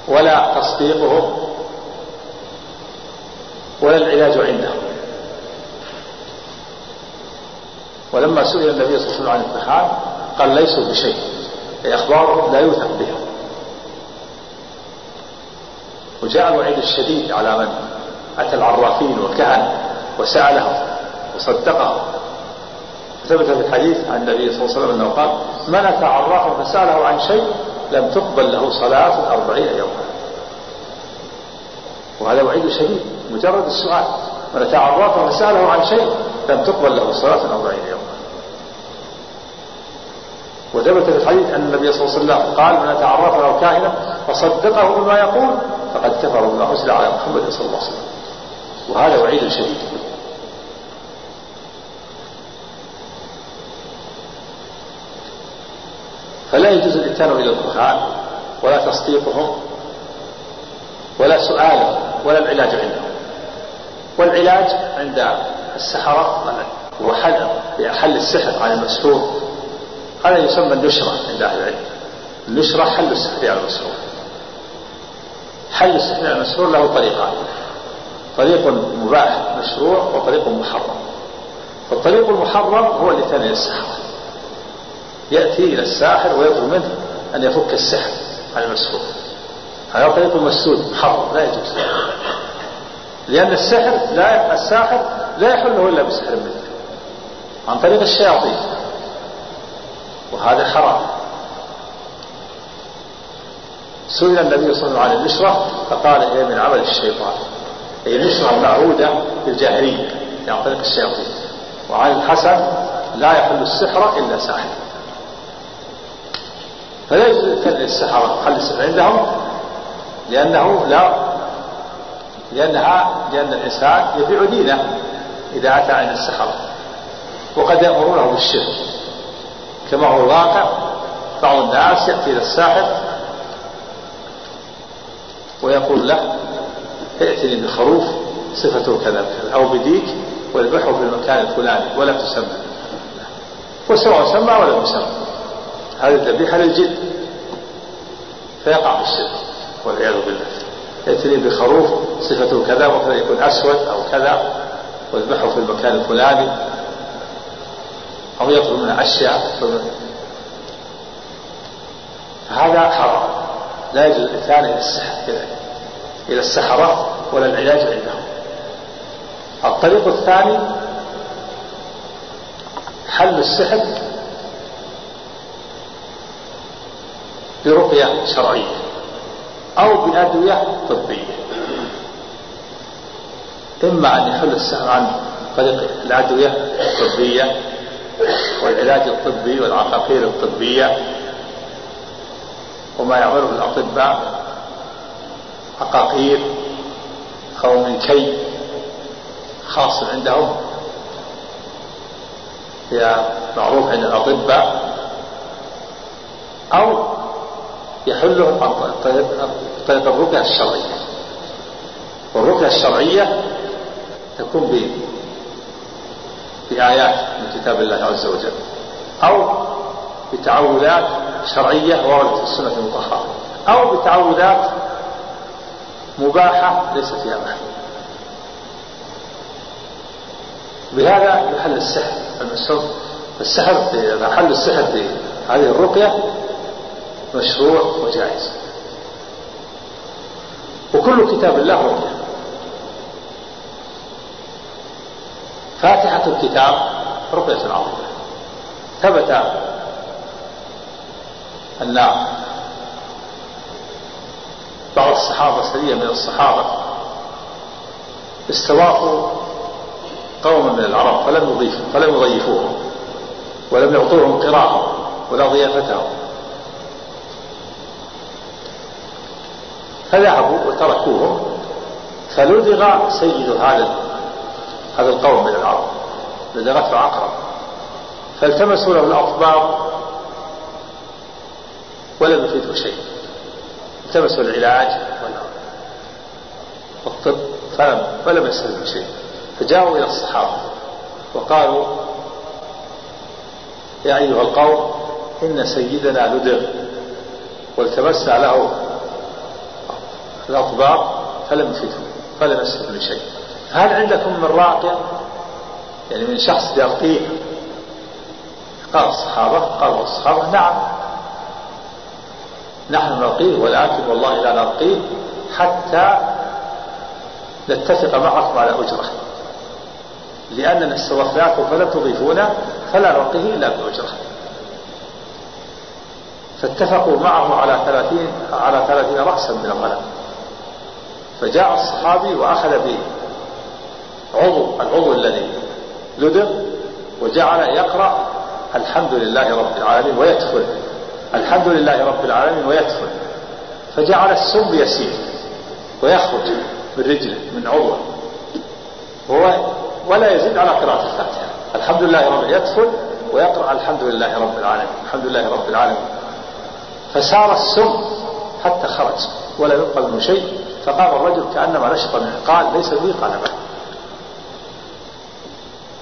ولا تصديقهم ولا العلاج عندهم ولما سئل النبي صلى الله عليه وسلم عن الكهان قال ليسوا بشيء أي أخبارهم لا يوثق بها. وجاء الوعيد الشديد على من؟ أتى العرافين والكهنة وسألهم وصدقهم ثبت في الحديث عن النبي صلى الله عليه وسلم أنه قال من أتى عرافا فسأله عن شيء لم تقبل له صلاة أربعين يوما. وهذا وعيد شديد. مجرد السؤال. عرافا فساله عن شيء لم تقبل له صلاة أربعين يوما وثبت في الحديث أن النبي صلى الله عليه وسلم قال من عرافا أو كاهنا فصدقه بما يقول فقد كفر بما أنزل على محمد صلى الله عليه وسلم. وهذا وعيد شديد. فلا يجوز الاتيان إلى الكهان ولا تصديقهم ولا سؤالهم ولا العلاج عندهم والعلاج عند السحرة هو حل حل السحر عن المسحور. هذا يسمى النشرة عند أهل العلم. النشرة حل السحر على المسحور. حل السحر على المسحور له طريقان. طريق مباح مشروع وطريق محرم. فالطريق المحرم هو الاتيان إلى السحرة يأتي إلى الساحر ويطلب منه أن يفك السحر عن المسحور. هذا طريق المسدود محرم لا يجوز. لأن السحر لا الساحر لا يحله إلا بسحر منه. عن طريق الشياطين. وهذا حرام سئل النبي صلى الله عليه وسلم عن النشرة فقال هي من عمل الشيطان؟ هي النشرة المعهودة الجاهلية عن طريق الشياطين. وعن الحسن لا يحل السحر إلا ساحر. فلا يجوز السحرة حل السحر عندهم لأنه لا لأنها لأن الإنسان يبيع دينه إذا أتى عند السحرة وقد يأمرونه بالشرك كما هو الواقع بعض الناس يأتي إلى الساحر ويقول له ائتني بخروف صفته كذا كذا أو بديك واذبحه في المكان الفلاني ولا تسمى. وسواء سمى ولا يسمى. هذه الذبيحة للجد فيقع في الشرك والعياذ بالله. يأتني بخروف صفته كذا وكذا يكون أسود أو كذا واذبحه في المكان الفلاني أو يطلب منه أشياء فهذا حرام. لا يجوز الإتيان إلى السحر إلى السحرة ولا العلاج عندهم الطريق الثاني حل السحر برقية شرعية. أو بأدوية طبية. إما أن يحل السحر عن طريق الأدوية الطبية والعلاج الطبي والعقاقير الطبية وما يعمله الأطباء عقاقير أو من كي خاص عندهم. هي معروف عند الأطباء. أو يحله عن طريق الرقية الشرعية. والرقية الشرعية تكون بآيات من كتاب الله عز وجل أو بتعوذات شرعية وردت في السنة المطهرة أو بتعوذات مباحة ليس فيها محل بهذا يحل السحر. السحر حل السحر في هذه الرقية مشروع وجائز. وكل كتاب الله رقية فاتحة الكتاب رقية عظيمة. ثبت أن بعض الصحابة سرية من الصحابة استضافوا قوما من العرب فلم يضيفوا فلم يضيفوهم ولم يعطوهم قراءة ولا ضيافتهم. فذهبوا وتركوهم فلدغ سيد هذا هذا القوم من العرب لدغته عقرب. فالتمسوا له الأطباء ولم يفيده شيء. التمسوا العلاج والطب فلم فلم يستفيدوا شيء. فجاءوا إلى الصحابة وقالوا يا أيها القوم إن سيدنا لدغ والتمسنا له الأطباء فلم يفيده فلم يستفيدوا شيء. هل عندكم من راقية يعني من شخص يرقيه؟ قال الصحابة قالوا الصحابة نعم. نحن نرقيه ولكن والله لا نرقيه حتى نتفق معكم على أجرة. لأننا استضفناكم فلم تضيفونا فلا نعطيه إلا بأجرة. فاتفقوا معه على ثلاثين على ثلاثين رأسا من الغنم. فجاء الصحابي وأخذ بعضو العضو الذي لدغ وجعل يقرأ الحمد لله رب العالمين ويدخل الحمد لله رب العالمين ويدخل فجعل السم يسير ويخرج من رجله من عضوه. وهو ولا يزيد على قراءة الفاتحة. الحمد لله رب يدخل ويقرأ الحمد لله رب العالمين الحمد لله رب العالمين. فسار السم حتى خرج ولا يبقى منه شيء. فقام الرجل كأنما نشط منه قال ليس بي قال بلى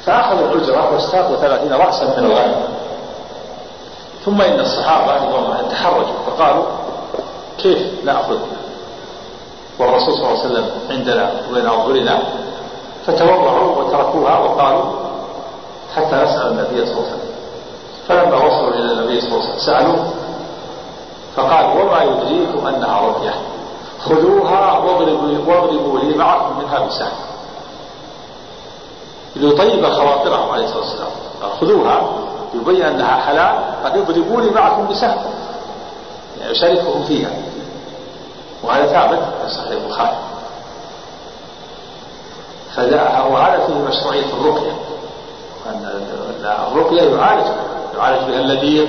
فأخذوا الأجرة واستاقوا ثلاثين رأسا من الغنم. ثم إن الصحابة رضوان الله تحرجوا فقالوا كيف نأخذ والرسول صلى الله عليه وسلم عندنا وبين أظهرنا فتوضعوا وتركوها وقالوا حتى نسأل النبي صلى الله عليه وسلم. فلما وصلوا إلى النبي صلى الله عليه وسلم سألوه فقال وما يدريكم أنها رقية. خذوها واضربوا, واضربوا معكم منها بسهم ليطيب خواطرهم عليه الصلاة والسلام. خذوها يبين أنها حلال قد اضربوا لي معكم بسهم. يعني يشاركهم فيها. وهذا ثابت في صحيح البخاري. وهذا فيه مشروعية الرقية. أن الرقية يعالج يعالج بها اللذيذ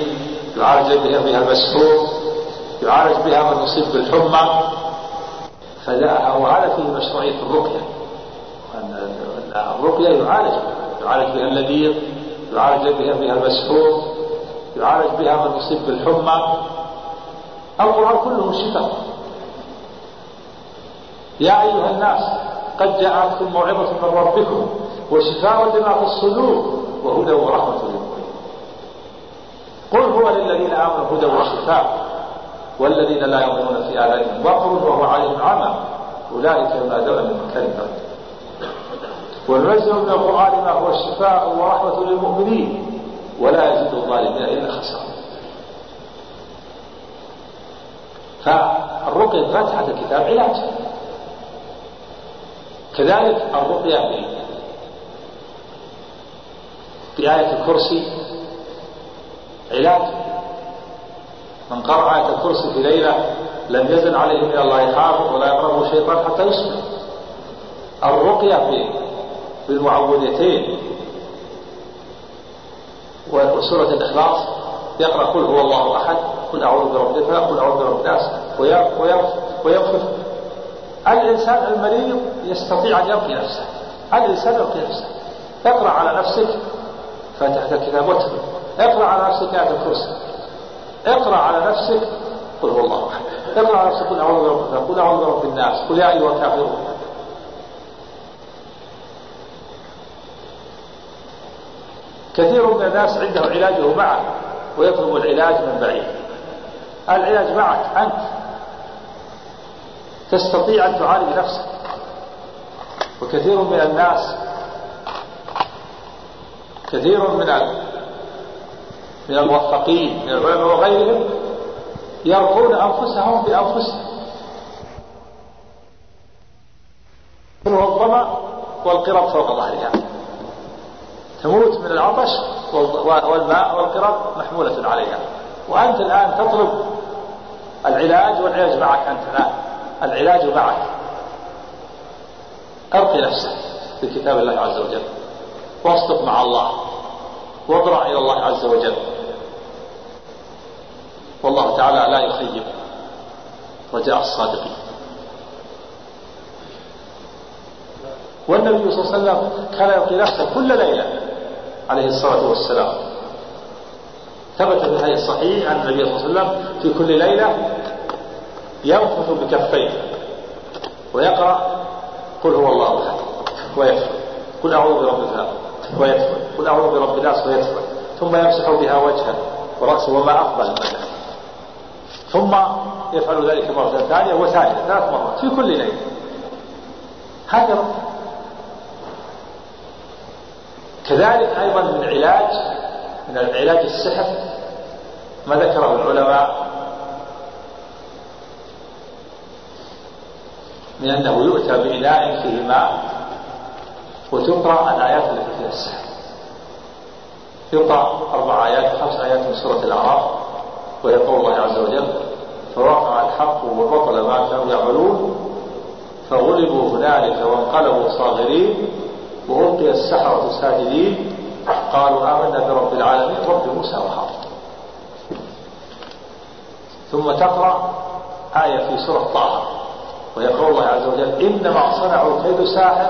يعالج بها المسحور يعالج بها من يصيب بالحمى. فلا وهذا فيه مشروعية الرقية. أن الرقية يعالج يعالج بها اللذيذ يعالج بها بها المسحور يعالج بها من يصيب بالحمى. القرآن كله شفاء يا أيها الناس قد جاءتكم موعظة من ربكم وشفاء لما في الصدور وهدى ورحمة للمؤمنين. قل هو للذين آمنوا هدى وشفاء. والذين لا يؤمنون في آذانهم وقر وهو عليهم عمى. أولئك ينادون من مكان بعيد وننزل من القرآن ما هو شفاء ورحمة للمؤمنين. ولا يزيد الظالمين إلا خسارة. فالرقية فاتحة الكتاب علاج. كذلك الرقية بآية الكرسي علاج. من قرأ آية الكرسي في ليلة لم يزل عليه من الله حافظ ولا يقربه شيطان حتى يصبح. الرقية في بالمعوذتين وسورة الإخلاص يقرأ قل هو الله أحد قل أعوذ برب الفلق قل أعوذ برب الناس وينفث الإنسان المريض يستطيع أن يرقي نفسه. الإنسان يرقي نفسه. اقرأ على نفسك فاتحة الكتاب واتلو اقرأ على نفسك آية الكرسي. اقرأ على نفسك قل هو الله أحد. اقرأ على نفسك قل أعوذ برب الفلق قل أعوذ برب الناس قل يا أيها الكافرون. كثير من الناس عنده علاجه معه ويطلب العلاج من بعيد. العلاج معك أنت. تستطيع أن تعالج نفسك. وكثير من الناس كثير من من الموفقين من العلماء وغيرهم يرقون أنفسهم بأنفسهم. الظمأ والقرب فوق ظهرها. تموت من العطش والماء والقرب محمولة عليها. وأنت الآن تطلب العلاج والعلاج معك أنت الآن. العلاج معك. أرقي نفسك بكتاب الله عز وجل. وأصدق مع الله. واضرع إلى الله عز وجل. والله تعالى لا يخيب رجاء الصادقين. والنبي صلى الله عليه وسلم كان يلقي نفسه كل ليلة عليه الصلاة والسلام. ثبت في الحديث الصحيح عن النبي صلى الله عليه وسلم في كل ليلة ينفث بكفيه ويقرأ قل هو الله أحد ويدخل قل أعوذ برب الفلق ويدخل قل أعوذ برب الناس ويدخل ثم يمسح بها وجهه ورأسه وما المكان ثم يفعل ذلك مرة ثانية وثالثة ثلاث مرات في كل ليلة. هذا كذلك أيضا من علاج من العلاج السحر ما ذكره العلماء من أنه يؤتى بإناء فيه ماء وتقرأ الآيات التي فيها السحر. يقرأ أربع آيات خمس آيات من سورة الأعراف وهي قول الله عز وجل فوقع الحق وبطل ما كانوا يعملون فغلبوا هنالك وانقلبوا صاغرين وألقي السحرة ساجدين قالوا آمنا برب العالمين رب موسى وهارون. ثم تقرأ آية في سورة طه وهي قول الله عز وجل إنما صنعوا كيد ساحر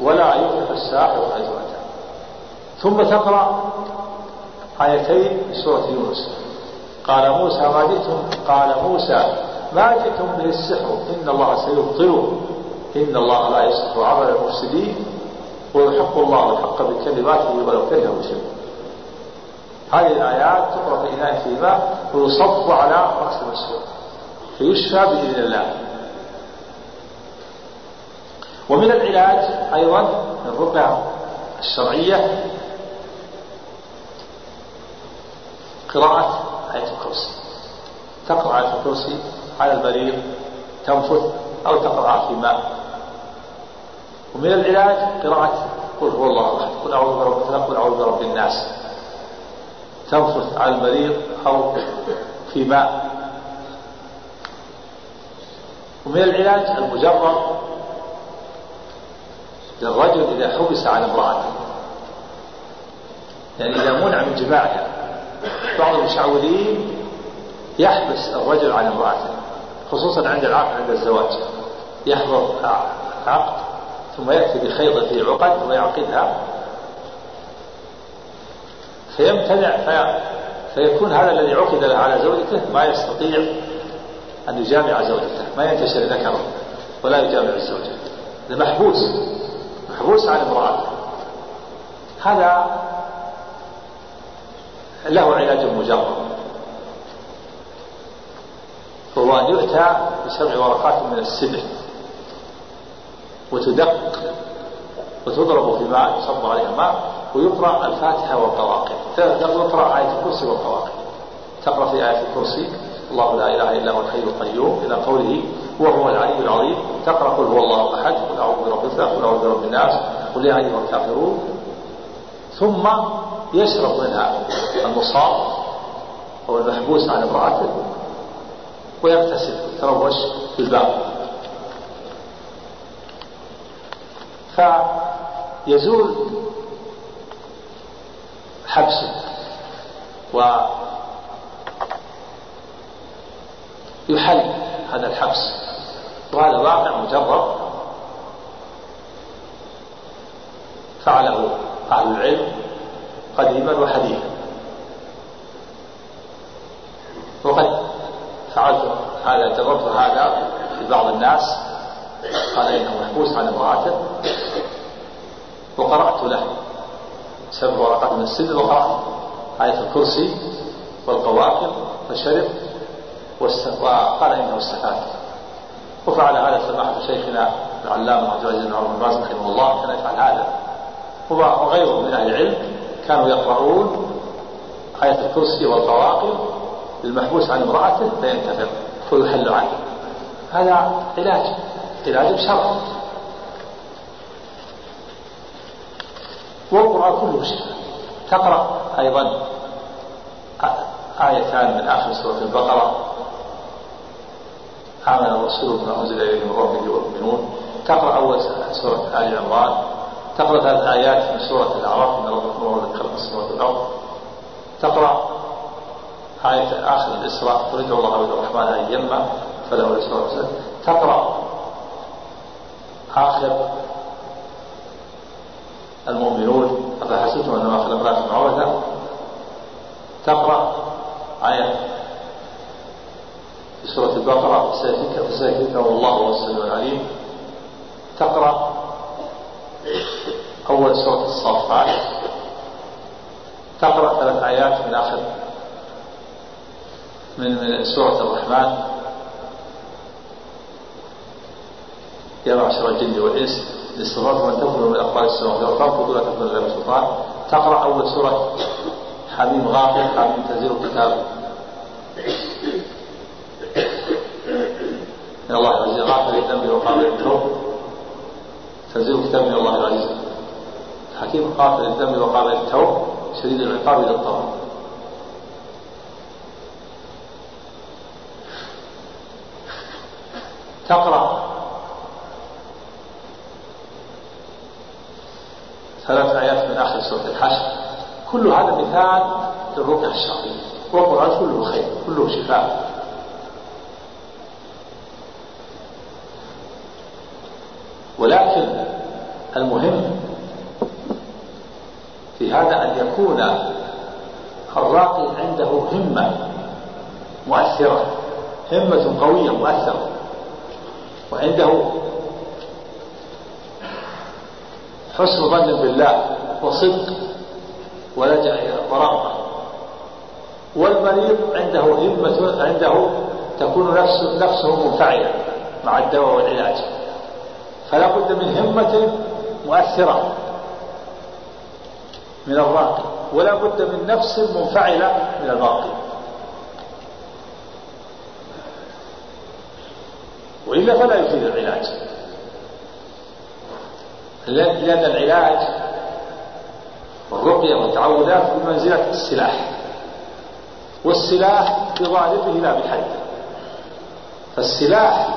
ولا يفلح الساحر حيث أتى ثم تقرأ آيتين في سورة يونس. قال موسى ما جئتم؟ قال موسى ما جئتم به السحر إن الله سيبطله. إن الله لا يصلح عمل المفسدين. ويحق الله الحق بكلماته ولو كره المشركون. هذه الآيات تقرأ في إناء في ماء ويصب على رأس المسحور فيشفى بإذن الله. ومن العلاج أيضا الرقية الشرعية. قراءة آية الكرسي تقرأ آية الكرسي على المريض تنفث أو تقرأها في ماء. ومن العلاج قراءة قل هو الله أحد قل أعوذ برب الفلق قل أعوذ برب الناس. تنفث على المريض أو في ماء. ومن العلاج المجرد للرجل إذا حبس عن امرأته يعني إذا منع من جماعها بعض المشعوذين يحبس الرجل عن امرأته خصوصا عند العقد عند الزواج. يحضر عقد ثم يأتي بخيطة عقد ويعقدها فيمتنع في فيكون هذا الذي عقد له على زوجته ما يستطيع أن يجامع زوجته ما ينتشر ذكره ولا يجامع الزوجة. محبوس محبوس عن امرأته. هذا له علاج مجرد. وهو أن يؤتى بسبع ورقات من السبع وتدق وتضرب في ماء يصب عليها ماء ويقرأ الفاتحة والقواقع. تقرأ آية الكرسي والقواقع. تقرأ في آية الكرسي الله لا إله إلا هو الحي القيوم إلى قوله وهو العلي العظيم تقرأ قل هو الله أحد قل أعوذ برب الفلق قل أعوذ برب الناس قل يا أيها الكافرون ثم يشرب منها المصاب أو المحبوس عن امرأته ويغتسل يتروش في الباب. فيزول حبسه ويحل هذا الحبس. وهذا واقع مجرب. فعله. أهل العلم قديما وحديثا. وقد فعلت هذا جربت هذا في بعض الناس. قال إنه محبوس عن امرأته. وقرأت له سبع ورقات من السن وقرأت آية الكرسي والقواكب فشرب وقال إنه استفاد وفعل هذا سماحة شيخنا العلامة عبد العزيز بن عمر بن باز رحمه الله كان يفعل هذا. وغيره من أهل العلم كانوا يقرؤون آية الكرسي والقواقب للمحبوس عن امرأته فينتفض ويحل عنه هذا علاج علاج شرعي والقرآن كله شفاء تقرأ أيضا آيتان من آخر سورة البقرة. آمن الرسول بما أنزل إليه من ربه والمؤمنون. تقرأ أول سورة آل عمران. تقرأ ثلاث آيات من سورة الأعراف من ربكم ورد خلق السماوات والأرض. تقرأ آية آخر الإسراء قل ادعوا الله وادعوا الرحمن أيما فله الإسراء والسلام تقرأ آخر المؤمنون أفحسبتم أنما خلقناكم عبثا تقرأ آية في سورة البقرة فسيكفيكم الله وهو السميع العليم. تقرأ أول سورة الصافات تقرأ ثلاث آيات من آخر من من سورة الرحمن. يا معشر الجن والإنس لاستطعتم أن تكونوا من أقوال السماوات والأرض فقولوا لا تكونوا إلا بسلطان تقرأ أول سورة حميم غافر حميم تنزيل الكتاب. من الله العزيز غافر الذنب وقابل التوب تنزيل كتاب من الله العزيز. حكيم قاتل الدم وقابل التوب شديد العقاب للطوب تقرأ. ثلاث آيات من آخر سورة الحشر. كل هذا مثال للرقية الشرعية والقرآن كله خير كله شفاء. ولكن المهم في هذا أن يكون الراقي عنده همة مؤثرة همة قوية مؤثرة وعنده حسن ظن بالله وصدق ولجأ إلى ورغبة والمريض عنده همة عنده تكون نفسه, نفسه منفعلة مع الدواء والعلاج. فلا بد من همة مؤثرة من الراقي ولا بد من نفس منفعلة من الراقي. وإلا فلا يفيد العلاج. لأن العلاج والرقية والتعوذات بمنزلة السلاح والسلاح بظاهره لا بحد. فالسلاح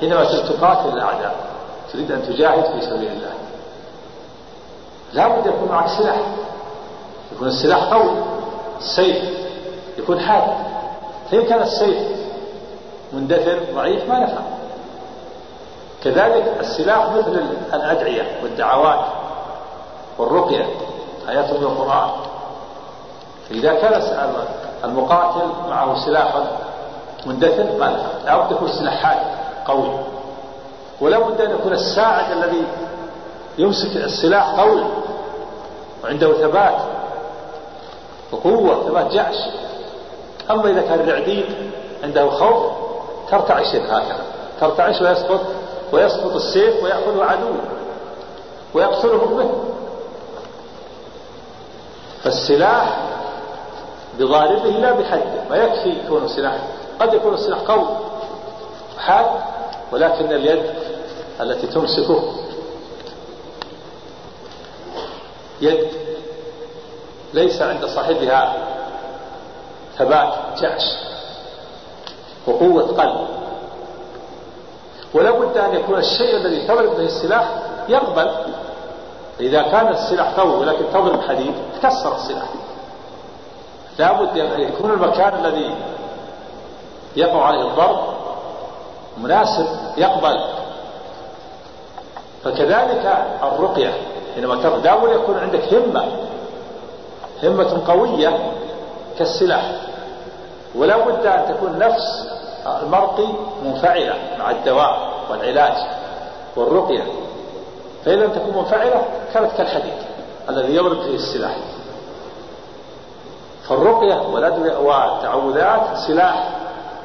حينما تقاتل الأعداء تريد أن تجاهد في سبيل الله. لا بد يكون معك سلاح. يكون السلاح قوي. السيف يكون حاد. فإن كان السيف مندثر ضعيف ما نفع. كذلك السلاح مثل الأدعية والدعوات والرقية آيات من القرآن. فإذا كان المقاتل معه سلاح مندثر ما نفع. لابد يكون سلاح حاد قوي. ولا بد أن يكون الساعد الذي يمسك السلاح قوي وعنده ثبات وقوة ثبات جعش أما إذا كان الرعديد عنده خوف ترتعش هكذا. ترتعش ويسقط ويسقط السيف ويأخذه عدوه ويقتله به فالسلاح بضاربه لا بحده ما يكفي يكون سلاح قد يكون السلاح قوي. حاد ولكن اليد التي تمسكه يد ليس عند صاحبها ثبات جعش وقوة قلب. ولا بد أن يكون الشيء الذي تضرب به السلاح يقبل. إذا كان السلاح قوي ولكن تضرب حديد تكسر السلاح. لا بد أن يكون المكان الذي يقع عليه الضرب مناسب يقبل. فكذلك الرقية حينما لا يكون عندك همة همة قوية كالسلاح. ولا بد أن تكون نفس المرقي منفعلة مع الدواء والعلاج والرقية. فإن لم تكن منفعلة كانت كالحديد الذي يضرب فيه السلاح. فالرقية والتعوذات سلاح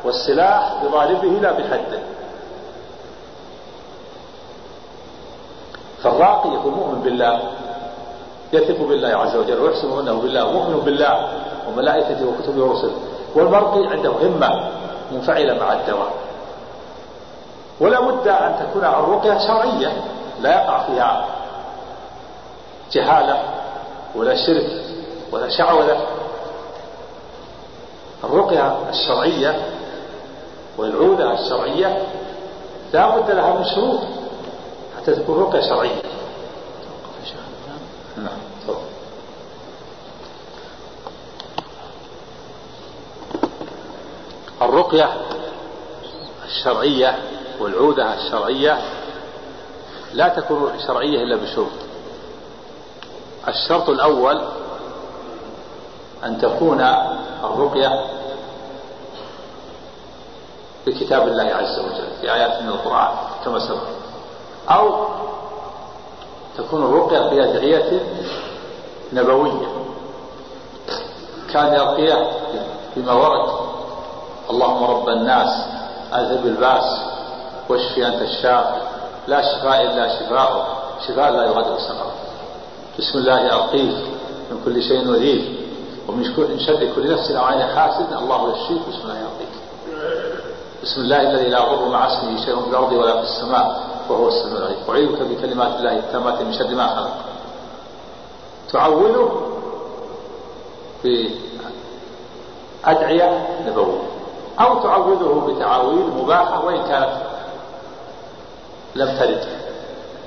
والسلاح بضاربه لا بحده. فالراقي يكون مؤمن بالله يثق بالله عز وجل ويحسن أنه بالله مؤمن بالله وملائكته وكتبه ورسله. والمرقي عنده همة منفعلة مع الدواء. ولا بد أن تكون الرقية شرعية لا يقع فيها جهالة ولا شرك ولا شعوذة. الرقية الشرعية والعودة الشرعية لا بد لها من شروط حتى تكون رقية شرعية. نعم. الرقية الشرعية والعودة الشرعية لا تكون شرعية إلا بشروط. الشرط الأول أن تكون الرقية بكتاب الله عز وجل في آيات من القرآن كما سبق. أو تكون الرقية بأدعية نبوية. كان يرقية بما ورد. اللهم رب الناس أذهب الباس واشفي أنت الشافي لا شفاء إلا شفاء شفاء لا يغادر سقما بسم الله أرقيك من كل شيء وذيك ومن شر كل نفس أو عين حاسد الله يشفيك بسم الله يرقيك بسم الله الذي لا يضر مع اسمه شيء في الأرض ولا في السماء وهو السميع العليم. أعيذك بكلمات الله التامات من شر ما خلق. تعوله بأدعية نبوية. أو تعوذه بتعاويذ مباحة وإن كانت لم ترد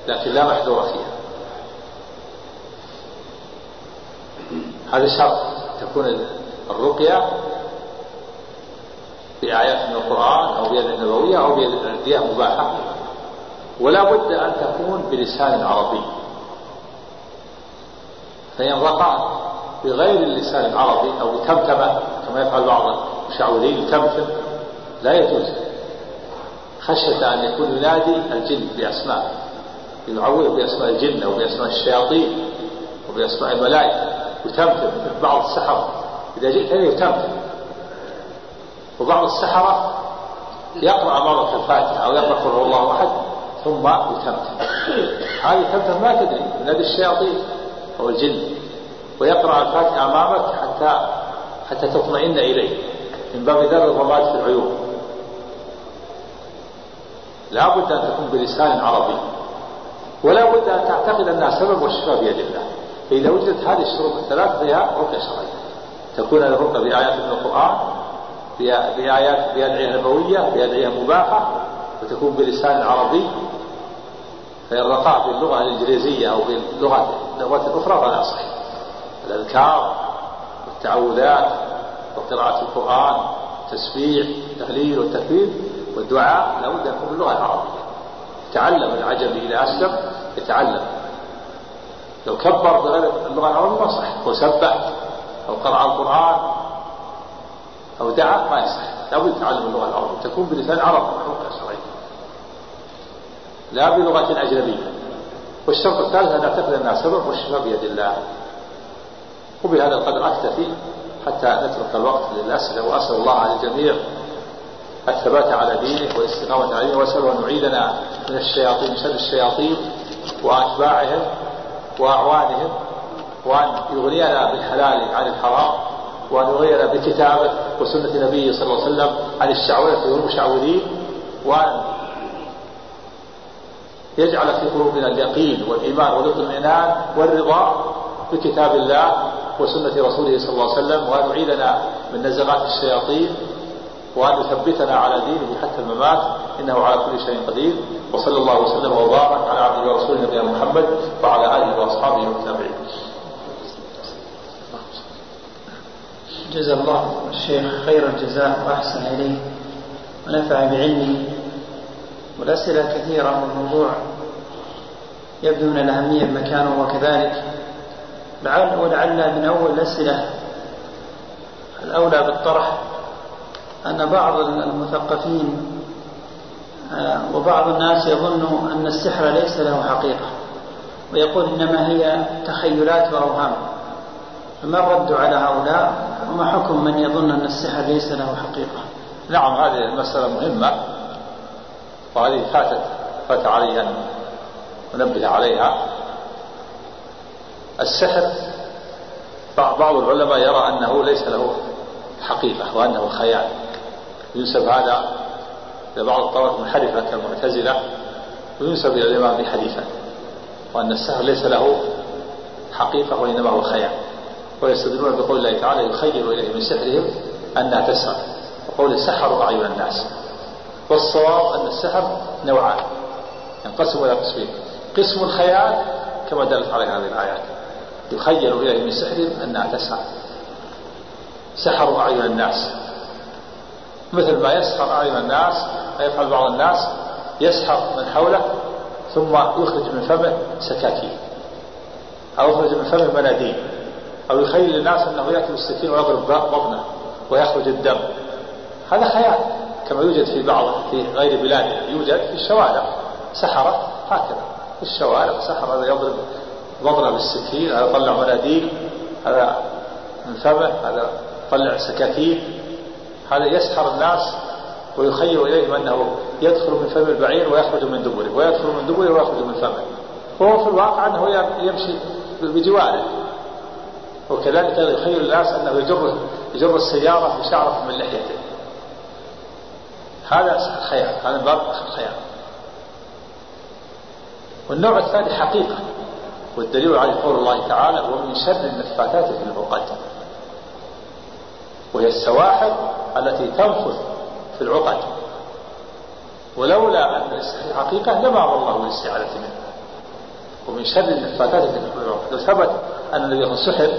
لكن لا محذور فيها. هذا شرط تكون الرقية بآيات من القرآن أو بيد النبوية أو بيد مباحة. ولا بد أن تكون بلسان عربي. فإن رقى بغير اللسان العربي أو بتمتمة كما يفعل بعض المشعوذين تمتم لا يجوز. خشية أن يكون ينادي الجن بأسماء يعوذ بأسماء الجن أو بأسماء الشياطين وبأسماء الملائكة. يتمتم بعض السحرة إذا جئت يتمتم وبعض السحرة يقرأ مرة الفاتحة أو يقرأ قل الله أحد ثم يتمتم. هذه تمتم ما تدري من هذه الشياطين أو الجن. ويقرأ الفاتحة أمامك حتى حتى تطمئن إليه. من باب ذر الرماد في العيون. لا بد أن تكون بلسان عربي. ولا بد أن تعتقد أنها سبب والشفاء بيد الله. فإذا وجدت هذه الشروط الثلاث فهي رقية شرعية. تكون الرقى بآيات من القرآن بآيات بأدعية نبوية بأدعية مباحة وتكون بلسان عربي. فالرقاء باللغة الإنجليزية أو باللغات اللغات الأخرى فلا صحيح. الأذكار والتعوذات وقراءة القرآن التسبيح التهليل والتكبير والدعاء لابد أن يكون باللغة العربية. يتعلم العجمي إذا أسلم يتعلم. لو كبر بغير اللغة العربية ما صح وسبح أو قرأ القرآن أو دعا ما يصح لابد يتعلم اللغة العربية. تكون بلسان عربي محروقة شرعية. لا بلغة أجنبية. والشرط الثالث أن نعتقد أنها سبب والشفاء بيد الله. وبهذا القدر أكتفي حتى نترك الوقت للأسئلة. وأسأل الله على الجميع الثبات على دينه والاستقامة على دينه. وأسأله أن يعيدنا من الشياطين شر الشياطين وأتباعهم وأعوانهم وأن يغنينا بالحلال عن الحرام. وأن يغنينا بكتابه وسنة نبيه صلى الله عليه وسلم عن الشعوذة والمشعوذين وأن يجعل في قلوبنا اليقين والإيمان والاطمئنان والرضا بكتاب الله وسنة رسوله صلى الله عليه وسلم وأن يعيدنا من نزغات الشياطين وأن يثبتنا على دينه حتى الممات إنه على كل شيء قدير. وصلى الله وسلم وبارك على عبده ورسوله نبينا محمد وعلى آله وأصحابه والتابعين جزا الله الشيخ خير الجزاء وأحسن إليه ونفع بعلمه والأسئلة كثيرة والموضوع يبدو من الأهمية مكانه وكذلك. لعل ولعل من أول الأسئلة الأولى بالطرح أن بعض المثقفين آه، وبعض الناس يظن أن السحر ليس له حقيقة ويقول إنما هي تخيلات وأوهام. فما الرد على هؤلاء؟ وما حكم من يظن أن السحر ليس له حقيقة؟ نعم هذه المسألة مهمة. وهذه فاتت فات علي أن أنبه عليها. السحر بعض العلماء يرى أنه ليس له حقيقة وأنه خيال. ينسب هذا إلى بعض الطوائف المنحرفة كالمعتزلة وينسب إلى الإمام حنيفة وأن السحر ليس له حقيقة وإنما هو خيال. ويستدلون بقول الله تعالى يخيل إليه من سحرهم أنها تسعى وقول سحروا أعين الناس والصواب أن السحر نوعان ينقسم إلى قسمين قسم الخيال كما دلت عليه هذه الآيات يخيل إليه من سحرهم أنها تسعى سحروا أعين الناس مثل ما يسحر أعين الناس يفعل بعض الناس يسحر من حوله ثم يخرج من فمه سكاكين أو يخرج من فمه مناديل أو يخيل الناس أنه يأتي بالسكين ويضرب بطنه ويخرج الدم. هذا خيال كما يوجد في بعض في غير بلادنا يوجد في الشوارع. سحرة هكذا. في الشوارع سحر هذا يضرب بطنه بالسكين هذا يطلع مناديل هذا من فمه هذا يطلع سكاكين. هذا يسحر الناس ويخيل إليهم أنه يدخل من فم البعير ويخرج من دبره ويدخل من دبره ويخرج من فمه. وهو في الواقع أنه يمشي بجواره. وكذلك يخيل الناس أنه يجر يجر السيارة بشعرة من لحيته. هذا خيال هذا باب خيال والنوع الثاني حقيقة والدليل عليه قول الله تعالى ومن شر النفاثات في العقد. وهي السواحر التي تنفث في العقد. ولولا أن السحر حقيقة لما أمر الله بالاستعاذة منه ومن شر النفاثات في العقد. لو ثبت أن النبي سحر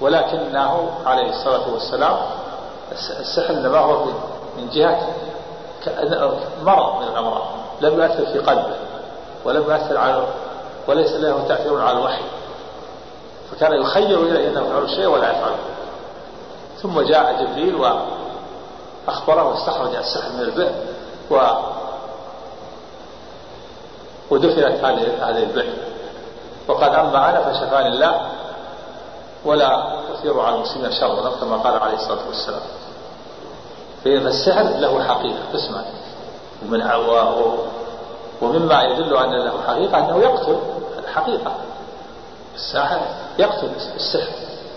ولكنه عليه الصلاة والسلام السحر إنما هو من جهة مرض من الأمراض لم يؤثر في قلبه ولم يؤثر على وليس له تأثير على الوحي. فكان يخير إليه أنه يفعل الشيء ولا يفعله ثم جاء جبريل وأخبره واستخرج السحر من البئر و ودفنت هذه هذه البئر. وقال أما أنا فشفاني الله ولا أثير على المسلمين شرا كما قال عليه الصلاة والسلام. فإن السحر له حقيقة قسمان ومن ومما يدل أن له حقيقة أنه يقتل الحقيقة. الساحر يقتل السحر.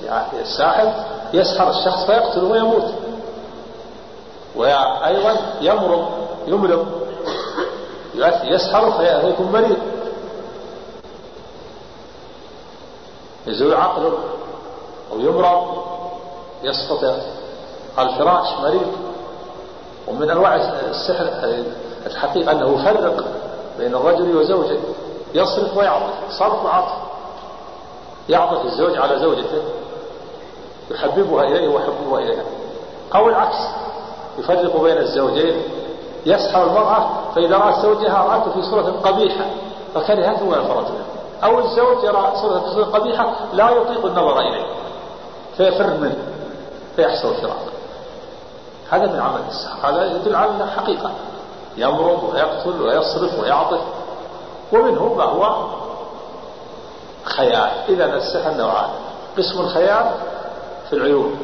يعني الساحر يسحر الشخص فيقتله ويموت. وأيضا يمرض يمرض يسحر فيكون مريض. يزول عقله. أو يمرض يسقط على الفراش مريض. ومن أنواع السحر الحقيقة أنه يفرق بين الرجل وزوجه. يصرف ويعطف صرف وعطف يعطف الزوج على زوجته. يحببها إليه ويحببها إليه أو العكس. يفرق بين الزوجين. يسحر المرأة فإذا رأت زوجها رأته في صورة قبيحة فكرهته وانفرت منه أو الزوج يرى صورة قبيحة لا يطيق النظر إليه. فيفر منه فيحصل الفراق هذا من عمل السحر. هذا يدل على حقيقة. يمرض ويقتل ويصرف ويعطف. ومنه ما هو خيال إذا السحر نوعان قسم الخيال في العيون.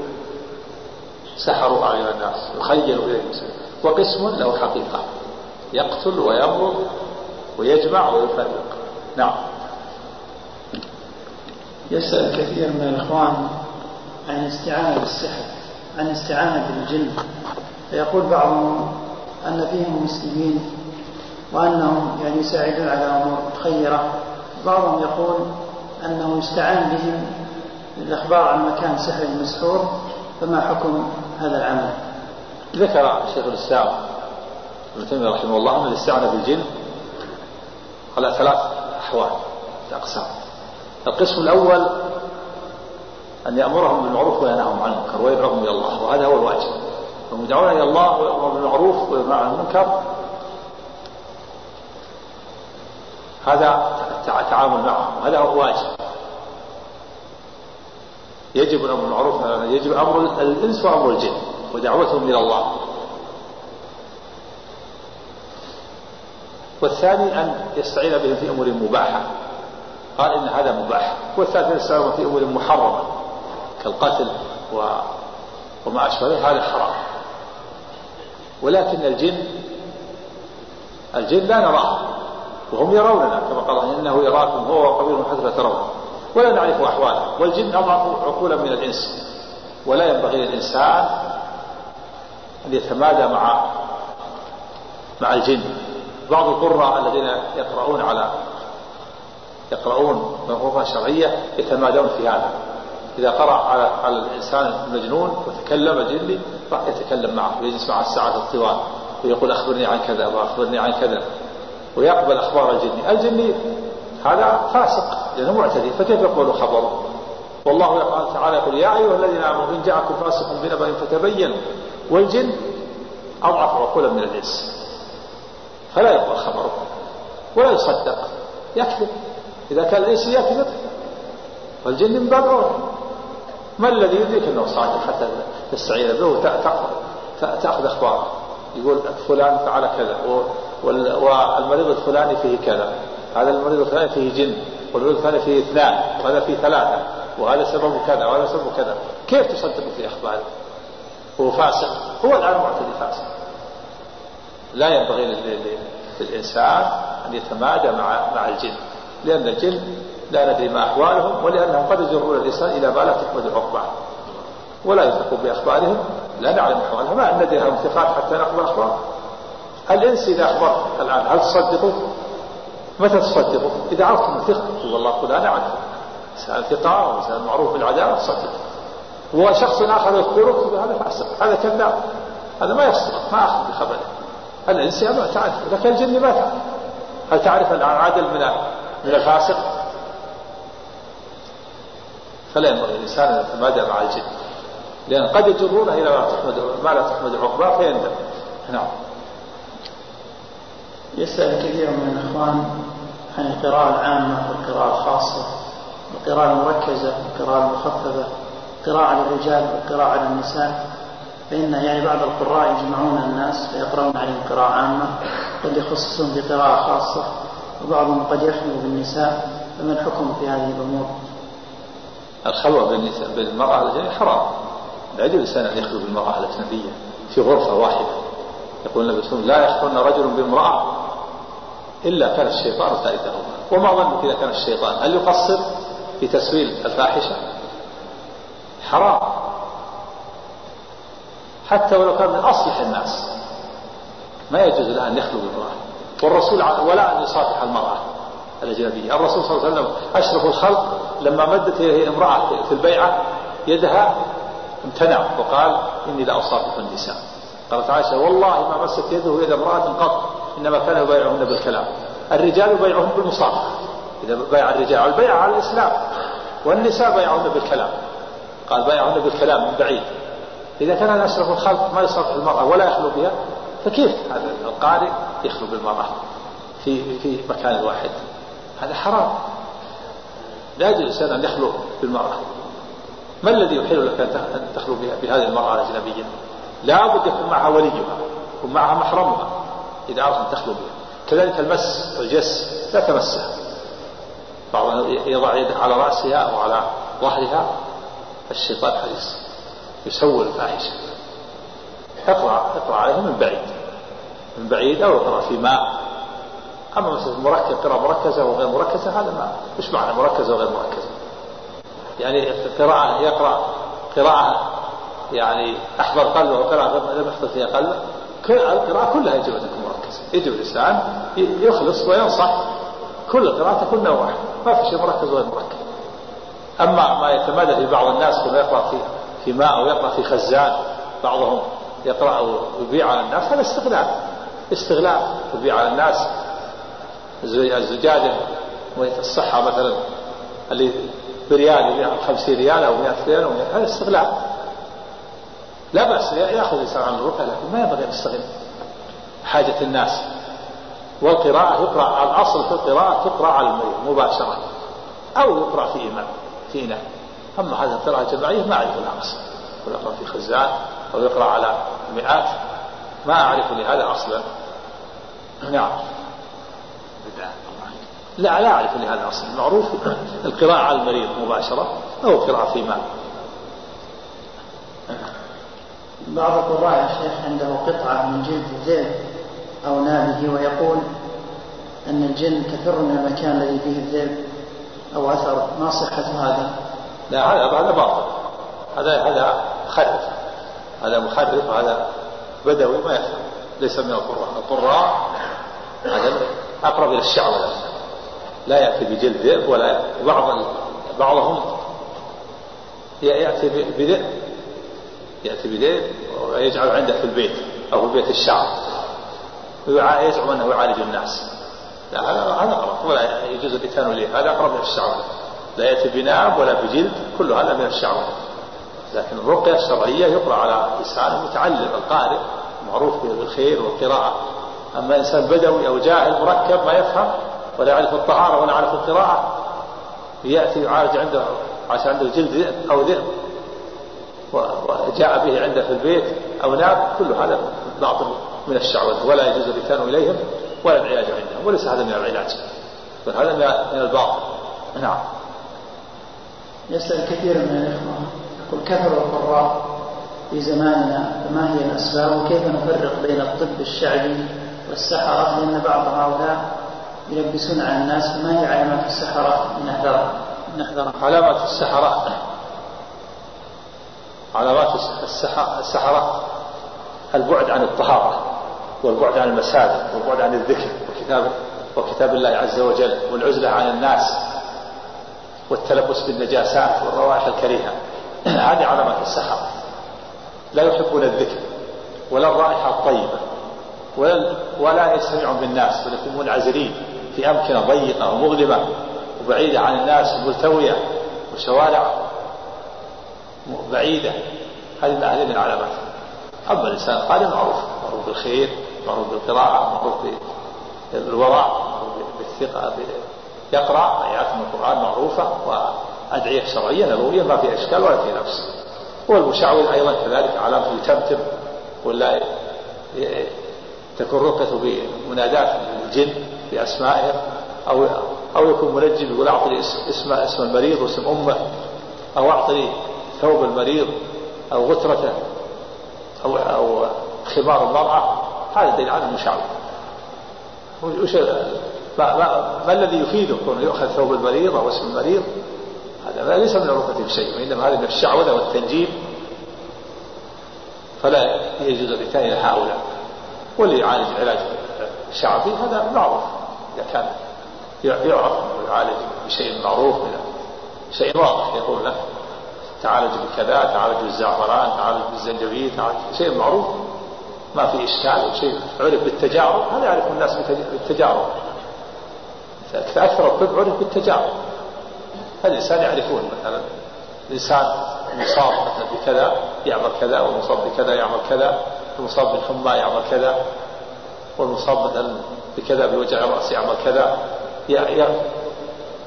سحروا أعين الناس. يخيل إليه وقسم له حقيقة. يقتل ويمرض ويجمع ويفرق. نعم. يسأل كثير من الإخوان عن الاستعانة بالسحر عن الاستعانة بالجن فيقول بعضهم أن فيهم مسلمين وأنهم يعني يساعدون على أمور خيرة. بعضهم يقول أنه يستعان بهم للإخبار عن مكان سحر المسحور فما حكم هذا العمل؟ ذكر شيخ الإسلام ابن تيمية رحمه الله أن الاستعانة بالجن على ثلاث أحوال أقسام. القسم الأول أن يأمرهم بالمعروف وينهاهم عن المنكر ويدعوهم إلى الله وهذا هو الواجب. هم يدعون إلى الله ويأمرون بالمعروف وينهون عن المنكر. هذا التعامل معهم هذا هو واجب يجب الأمر بالمعروف يجب أمر الإنس وأمر الجن ودعوتهم إلى الله. والثاني أن يستعين بهم في أمور مباحة. قال إن هذا مباح. والثالث أن يستعين في أمور محرمة. كالقتل و... وما أشبه هذا حرام. ولكن الجن الجن لا نراه وهم يروننا كما قال إنه يراكم هو وقبيله حتى ترونه ولا نعرف أحواله والجن أضعف عقولا من الإنس ولا ينبغي للإنسان أن يتمادى مع مع الجن. بعض القراء الذين يقرؤون على يقرؤون منظومة شرعية يتمادون في هذا. إذا قرأ على على الإنسان المجنون وتكلم جني راح يتكلم معه ويجلس معه الساعات الطوال ويقول أخبرني عن كذا وأخبرني عن كذا ويقبل أخبار الجني الجني هذا فاسق لأنه معتدي فكيف يقبل خبره؟ والله تعالى يقول يا أيها الذين آمنوا إن جاءكم فاسق بنبأ فتبينوا والجن أضعف عقولا من الإنس. فلا يقبل خبره ولا يصدق يكذب. إذا كان الإنس يكذب والجن من باب ما الذي يدرك أنه صادق حتى تستعين به وتأخذ أخباره يقول فلان فعل كذا والمريض الفلاني فيه كذا هذا المريض الفلاني فيه جن والمريض الثاني فيه اثنان وهذا فيه ثلاثة وهذا سببه كذا وهذا سببه كذا. كيف تصدق في أخباره هو فاسق هو الآن معتدي فاسق. لا ينبغي للإنسان أن يتمادى مع مع الجن لأن الجن لا ندري ما أحوالهم ولأنهم قد يجرون الإنسان إلى ما لا تحمد عقباه ولا يثق بأخبارهم لا نعلم أحوالهم. ما ندري هم ثقات حتى نقبل أخبارهم الإنس إذا أخبر الآن هل تصدقوا؟ متى تصدقوا؟ إذا عرفتم ثقة والله فلان عنه إنسان ثقة وإنسان معروف بالعدالة صدق وشخص آخر يخبرك هذا فاسق هذا كذاب هذا ما يصدق ما أخذ بخبره. الإنسان ما تعرف لكن الجن ما تعرف. هل تعرف العادل من من الفاسق؟ فلا ينبغي الإنسان أن يتمادى مع الجن لأن قد يجرونه إلى ما تحمد ما لا تحمد عقباه فيندم. نعم. يسأل كثير من الإخوان عن القراءة العامة والقراءة الخاصة القراءة المركزة والقراءة المخففة القراءة على الرجال والقراءة على النساء. فإن يعني بعض القراء يجمعون الناس فيقرؤون عليهم قراءة عامة قد يخصصون بقراءة خاصة وبعضهم قد يخلو بالنساء فما الحكم في هذه الأمور؟ الخلوة بالنساء بالمرأة الأجنبية حرام. لا يجوز الإنسان أن يخلو بالمرأة الأجنبية في غرفة واحدة. يقول النبي صلى الله عليه وسلم لا يخلون رجل بامرأة إلا كان الشيطان ثالثهما وما ظنك إذا كان الشيطان؟ هل يقصر في تسويل الفاحشة؟ حرام. حتى ولو كان من أصلح الناس ما يجوز له أن يخلو بالمرأة. والرسول ولا أن يصافح المرأة. الأجنبية الرسول صلى الله عليه وسلم أشرف الخلق لما مدت إليه امرأة في البيعة يدها امتنع وقال إني أصافح النساء. قالت عائشة والله ما مست يده يد امرأة قط إنما كان يبايعهن بالكلام. الرجال يبايعهن بالمصافحة إذا بايع الرجال البيع على الإسلام والنساء بايعهن بالكلام. قال بايعهن بالكلام من بعيد. إذا كان أشرف الخلق ما يصافح المرأة ولا يخلو بها فكيف؟ هذا القارئ يخلو بالمرأة في في مكان واحد. هذا حرام. لا يجوز الإنسان أن يخلو بالمرأة. ما الذي يحيل لك أن تخلو بهذه المرأة الأجنبية لا بد يكون معها وليها يكون معها محرمها إذا أردت أن تخلو بها. كذلك المس والجس لا تمسها. بعض يضع يده على رأسها أو على ظهرها الشيطان حريص يسول الفاحشة. اقرأ اقرأ عليها من بعيد. من بعيد أو اقرأ في ماء. أما مثلا مركز قراءة مركزة وغير مركزة هذا ما مش معنى مركزة وغير مركزة؟ يعني قراءة يقرأ قراءة يعني أحضر قلبه وقراءة لم يحضر فيها قلبه. القراءة كلها يجب أن تكون مركزة. يجب الإنسان يخلص وينصح. كل قراءة تكون نوع ما في شيء مركز وغير مركز. أما ما يتمادى في بعض الناس كما يقرأ في في ماء أو يقرأ في خزان بعضهم يقرأ ويبيع على الناس هذا استغلال. استغلال. يبيع على الناس. الزجاجة الصحة مثلا اللي بريال يبيع 50 ريال أو 100 ريال هذا استغلال. لا بأس يأخذ الإنسان عن الرقى لكن ما ينبغي أن يستغل حاجة الناس. والقراءة يقرأ الأصل في القراءة تقرأ على المريض مباشرة أو يقرأ في إمام في إناء أما هذه القراءة الجماعية ما أعرف لها أصل. يقرأ في خزان أو يقرأ على مئات ما أعرف لهذا أصلا. نعم. لا لا أعرف لهذا أصل. المعروف القراءة على المريض مباشرة أو القراءة في ماء. بعض القراء يا شيخ عنده قطعة من جلد الذئب أو نابه ويقول أن الجن تفر من المكان الذي فيه الذئب أو أثر. ما صحة هذا؟ لا هذا هذا باطل. هذا هذا خرف هذا مخرف هذا بدوي ما يفهم ليس من القراء. القراء هذا أقرب إلى الشعوذة لا يأتي بجلد ذئب ولا بعض بعضهم يأتي بذئب. يأتي بذئب ويجعل عنده في البيت أو في بيت الشعر. ويزعم أنه يعالج الناس. لا هذا غلط ولا يجوز الإتيان إليه هذا أقرب إلى الشعوذة لا يأتي بناب ولا بجلد. كل هذا من الشعوذة لكن الرقية الشرعية يقرأ على لسان متعلم القارئ معروف بالخير والقراءة. أما إنسان بدوي أو جاهل مركب ما يفهم ولا يعرف الطهارة ولا يعرف القراءة يأتي يعالج عنده عشان عنده جلد ذئب أو ذئب وجاء به عنده في البيت أو ناب كل هذا باطل من الشعوذة ولا يجوز الإتيان إليهم ولا العلاج عندهم وليس هذا من العلاج بل هذا من الباطل. نعم. يسأل كثير من الإخوة يقول كثر القراء في زماننا فما هي الأسباب وكيف نفرق بين الطب الشعبي والسحرة لأن بعض هؤلاء يلبسون على الناس فما هي علامات السحرة نحذرها نحذرها علامات السحرة. علامات السحرة البعد عن الطهارة والبعد عن المساجد والبعد عن الذكر وكتاب وكتاب الله عز وجل والعزلة عن الناس والتلبس بالنجاسات والروائح الكريهة. هذه علامات السحر لا يحبون الذكر ولا الرائحة الطيبة. ولا يستمعون بالناس بل يكونون منعزلين في أمكنة ضيقة ومظلمة وبعيدة عن الناس ملتوية وشوارع بعيدة. هذه هذه من العلامات أما الإنسان قال معروف معروف بالخير معروف بالقراءة معروف بالوراء معروف بالثقة يقرأ آيات من القرآن معروفة وأدعية شرعية نبوية ما في إشكال ولا في نفس والمشعوذ أيضا كذلك علامة يتمتم ولا تكون رقته بمنادات الجن بأسمائهم أو أو يكون منجم يقول أعطني اسم اسم المريض واسم أمه أو أعطني ثوب المريض أو غترته أو أو خمار المرأة. هذا دليل على المشعوذ وش ما, ما, ما الذي يفيده كونه يؤخذ ثوب المريض أو اسم المريض؟ هذا ليس من الرقة بشيء وإنما هذا من الشعوذة والتنجيم. فلا يجوز الركان إلى هؤلاء. واللي يعالج علاج شعبي هذا معروف. إذا كان يعرف يعالج بشيء معروف من شيء واضح يقول له تعالج بكذا تعالج بالزعفران تعالج بالزنجبيل تعالج شيء معروف. ما في إشكال شيء. عرف بالتجارب هذا يعرف الناس بالتجارب. أكثر الطب عرف بالتجارب. الإنسان يعرفون مثلا الإنسان مصاب مثلا بكذا يعمل كذا والمصاب بكذا يعمل كذا. المصاب بالحمى يعمل كذا والمصاب مثلا بكذا بوجع الرأس يعمل كذا.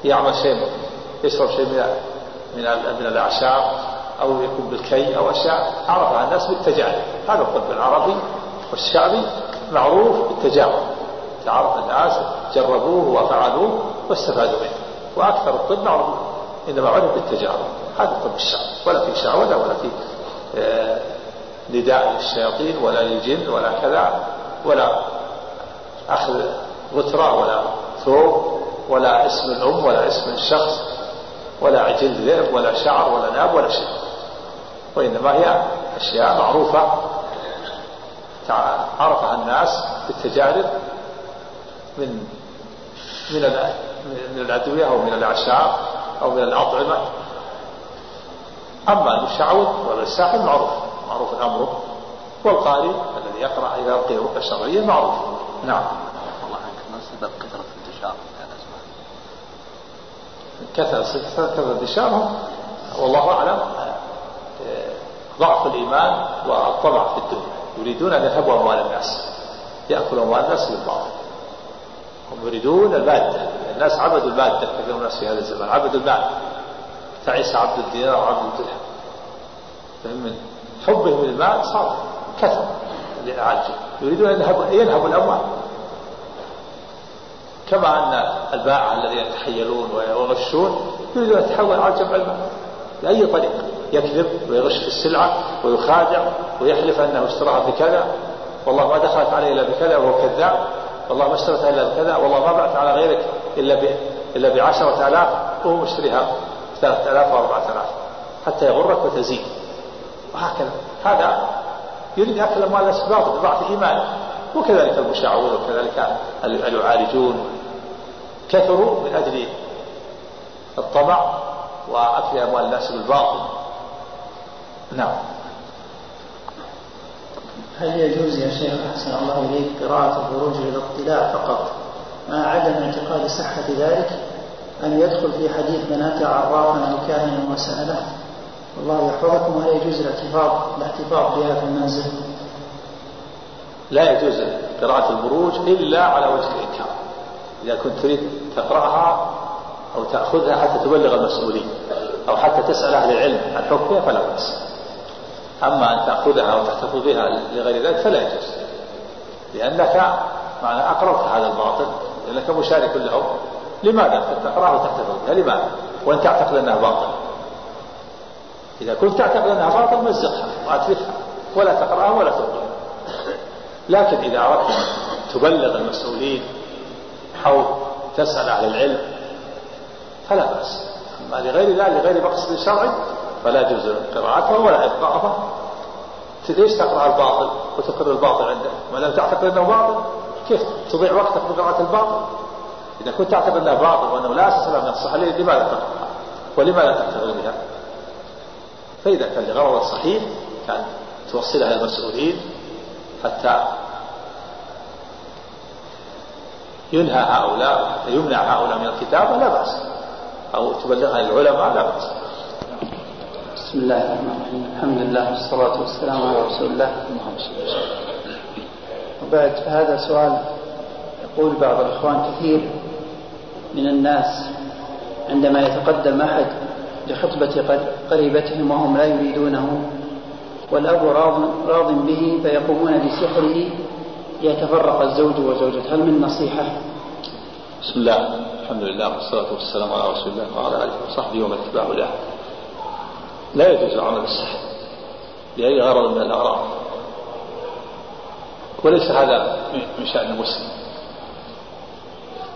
يعمل شيء يشرب شيء من من من الأعشاب أو يكون بالكي أو أشياء. عرفها الناس بالتجارب. هذا الطب العربي والشعبي معروف بالتجارب. تعرف الناس جربوه وفعلوه واستفادوا منه. وأكثر الطب معروف إنما عرف بالتجارب. هذا الطب الشعبي. ولا في شعوذة ولا في آه نداء للشياطين ولا للجن ولا كذا ولا أخذ غترة ولا ثوب ولا اسم الأم ولا اسم الشخص ولا عجل ذئب ولا شعر ولا ناب ولا شيء. وإنما هي أشياء معروفة. عرفها الناس بالتجارب من من من الأدوية أو من الأعشاب أو من الأطعمة. أما المشعوذ ولا الساحر معروف. معروف أمره والقارئ الذي يقرأ إذا ألقي رقى شرعية معروف. نعم. الله عنك ما سبب كثرة انتشار كثرة كثرة انتشارهم والله أعلم ضعف الإيمان والطمع في الدنيا. يريدون أن يذهبوا أموال الناس يأكلوا أموال الناس بالباطل هم يريدون المادة الناس عبدوا المادة كثير من الناس في هذا الزمان عبدوا المال تعيس عبد الدينار وعبد الدرهم فهم حبهم للمال صار كثر يريدون أن ينهبوا الأموال. كما أن البائع الذين يتحيلون ويغشون يريدون أن يتحول جمع المال بأي طريقة يكذب ويغش في السلعة ويخادع ويحلف أنه اشتراها بكذا. والله ما دخلت عليه إلا بكذا وهو كذاب. والله ما اشتريتها إلا بكذا. والله ما بعت على غيرك إلا ب... إلا بعشرة آلاف. وهو مشتريها ثلاثة آلاف وأربعة آلاف. حتى يغرك وتزيد. وهكذا. هذا يريد أكل أموال الناس باطل بضعف إيمانه وكذلك المشعوذ وكذلك اليعالجون كثروا من أجل الطمع وأكل أموال الناس بالباطل. نعم. هل يجوز يا شيخ أحسن الله إليك قراءة الخروج للاطلاع فقط؟ مع عدم اعتقاد صحة ذلك أن يدخل في حديث من أتى عرافا أو كاهنا وسأله والله يحفظكم ولا يجوز الاحتفاظ الاحتفاظ بها في المنزل. لا يجوز قراءة البروج إلا على وجه الإنكار. إذا كنت تريد تقرأها أو تأخذها حتى تبلغ المسؤولين أو حتى تسأل أهل العلم عن حكمها فلا بأس. أما أن تأخذها أو تحتفظ بها لغير ذلك فلا يجوز. لأنك معنى أقررت هذا الباطل لأنك مشارك له. لماذا؟ تقرأها وتحتفظ بها. لماذا؟ وأنت تعتقد أنها باطل إذا كنت تعتقد أنها باطل مزقها وأتلفها ولا تقرأها ولا تبطلها لكن إذا أردت تبلغ المسؤولين أو تسأل أهل العلم فلا بأس. أما لغير ذلك لغير مقصد شرعي فلا يجوز قراءتها ولا إبقاءها ليش تقرأ الباطل وتقر الباطل عندك؟ ما لم تعتقد أنه باطل؟ كيف تضيع وقتك في قراءة الباطل؟ إذا كنت تعتقد أنه باطل وأنه لا أساس له من الصحة لماذا تقرأها؟ ولماذا تحتفظ بها؟ فإذا كان لغرض صحيح كان توصلها المسؤولين حتى ينهى هؤلاء حتى يمنع هؤلاء من الكتابة لا بأس. أو تبلغها للعلماء لا بأس. بسم الله الرحمن الرحيم. الحمد لله والصلاة والسلام على رسول الله. وبعد فهذا سؤال يقول بعض الإخوان كثير من الناس عندما يتقدم أحد لخطبة قريبتهم وهم لا يريدونه. والأب راض, راض به فيقومون بسحره ليتفرق الزوج وزوجته. هل من نصيحة؟ بسم الله. الحمد لله والصلاة والسلام على رسول الله وعلى آله وصحبه ومن اتبعه له. لا يجوز عمل السحر لأي غرض من الأغراض. وليس هذا من شأن المسلم.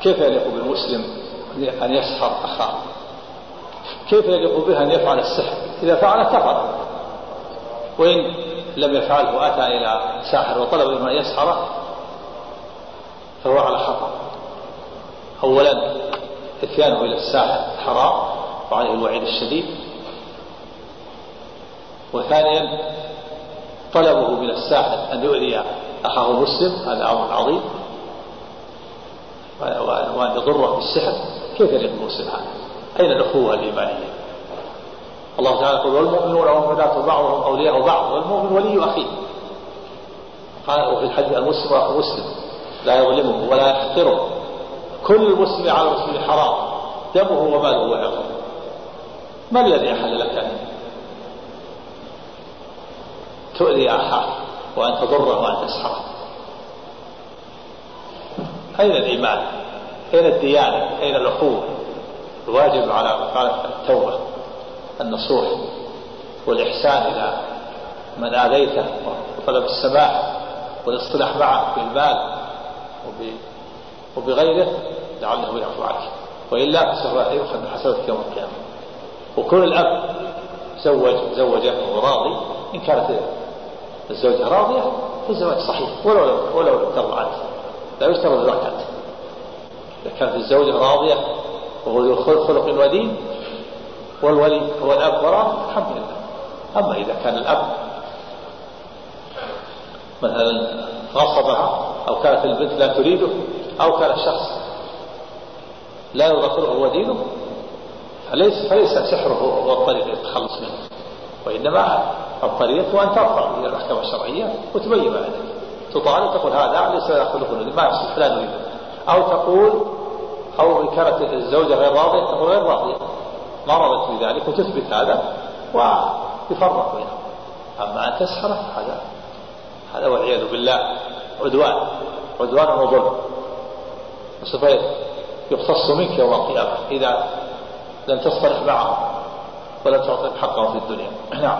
كيف يليق بالمسلم أن يسحر أخاه؟ كيف يليق به أن يفعل السحر؟ إذا فعل كفر وإن لم يفعله وأتى إلى ساحر وطلب منه أن يسحره فهو على خطر أولا إتيانه إلى الساحر حرام وعليه الوعيد الشديد. وثانيا طلبه من الساحر أن يؤذي أخاه المسلم هذا أمر عظيم وأن يضره بالسحر كيف يليق المسلم هذا؟ أين الأخوة الإيمانية؟ الله تعالى يقول والمؤمنون والمؤمنات بعضهم أولياء بعض والمؤمن ولي أخيه. قال وفي الحديث المسلم أخو مسلم لا يظلمه ولا يحقره. كل مسلم على المسلم حرام دمه وماله وعرضه ما الذي أحل لك أن تؤذي أخاك وأن تضره وأن تسحره؟ أين الإيمان؟ أين الديانة؟ أين الأخوة؟ الواجب على على التوبة النصوح والإحسان إلى من آذيته وطلب السماح والاصطلاح معه بالمال وبغيره لعله يعفو عنك وإلا فسوف يؤخذ من يوم القيامة. وكل الأب زوج وهو راضي إن كانت الزوجة راضية فالزواج صحيح ولو ولو ترضى عنه. لا يشترط الزكاة إذا كانت الزوجة راضية وهو ذو خلق ودين والولي هو الأب وراء الحمد لله. أما إذا كان الأب مثلا غصبها أو كانت البنت لا تريده أو كان الشخص لا يرضى هو دينه فليس فليس سحره هو الطريق للتخلص منه. وإنما الطريق هو أن ترفع إلى المحكمة الشرعية وتبين ذلك تطالب تقول هذا ليس يأخذ ما يصلح لا نريده. أو تقول أو إن كانت الزوجة غير راضية تقول غير راضية. ما رضت بذلك وتثبت هذا ويفرق بينهم. أما أن تسحره هذا هذا والعياذ بالله عدوان. عدوان وظلم وسوف يقتص منك يوم القيامة إذا لم تصطلح معه ولم تعطيهم حقهم في الدنيا. نعم.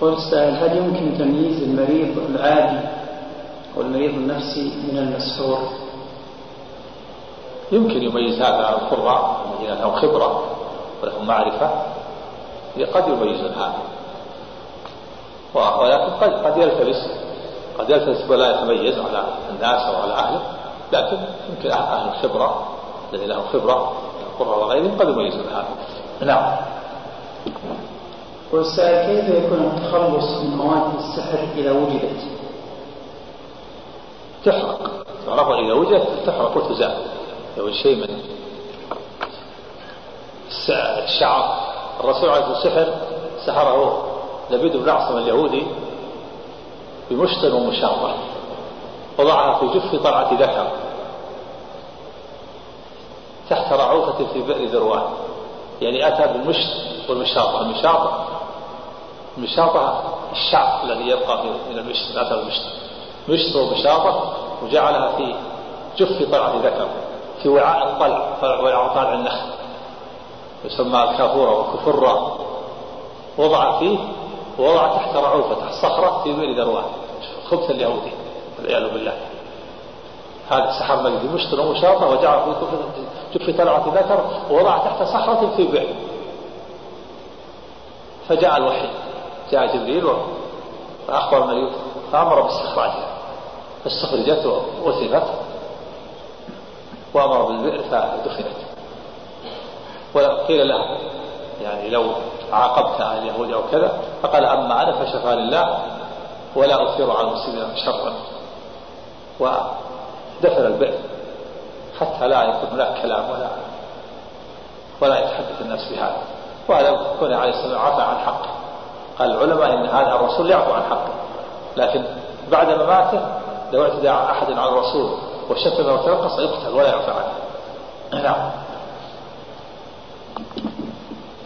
قول السائل هل يمكن تمييز المريض العادي والمريض النفسي من المسحور؟ يمكن يميز هذا القراء الذين لهم خبرة ولهم معرفة قد يميزون هذا. ولكن قد قد يلتبس قد يلتبس ولا يتميز على الناس أو على أهله لكن يمكن أهل الخبرة الذين لهم خبرة القراء وغيرهم قد يميزون هذا. نعم. والسائل كيف يكون التخلص من مواد السحر إذا وجدت؟ تحرق. تعرف إذا وجدت تحرق وتزال. لو شيء من الشعر. الرسول عليه السحر سحره لبيد بن عاصم اليهودي بمشط ومشاطة وضعها في جف طلعة ذكر تحت رعوفة في بئر ذروان. يعني أتى بالمشط والمشاطة. المشاطة المشاطة الشعر الذي يبقى من المشط أتى بالمشط مشط ومشاطة وجعلها في جف طلعة ذكر في وعاء الطلع وعاء طالع النخل. يسمى الكافورة والكفرة وضع فيه ووضع تحت رعوفة تحت صخرة في بئر ذروان خبث اليهودي والعياذ بالله. هذا سحر مجدي مشتر ومشاطة وجعل في جف طلعة ذكر ووضع تحت صخرة في بئر فجاء الوحي جاء جبريل فأخبر النبي فأمر باستخراجها فاستخرجت وأثبت وأمر بالبئر فدفنت وقيل له يعني لو عاقبت أهل اليهود أو كذا فقال أما أنا فشفاني الله ولا أثير على المسلمين شرا. ودفن البئر حتى لا يكون هناك كلام ولا ولا يتحدث الناس بهذا وهذا كون عليه السلام عفى عن حقه. قال العلماء إن هذا الرسول يعفو عن حقه. لكن بعد مماته لو اعتدى أحد على الرسول وشتم وتنقص يقتل ولا يعفى عنه نعم.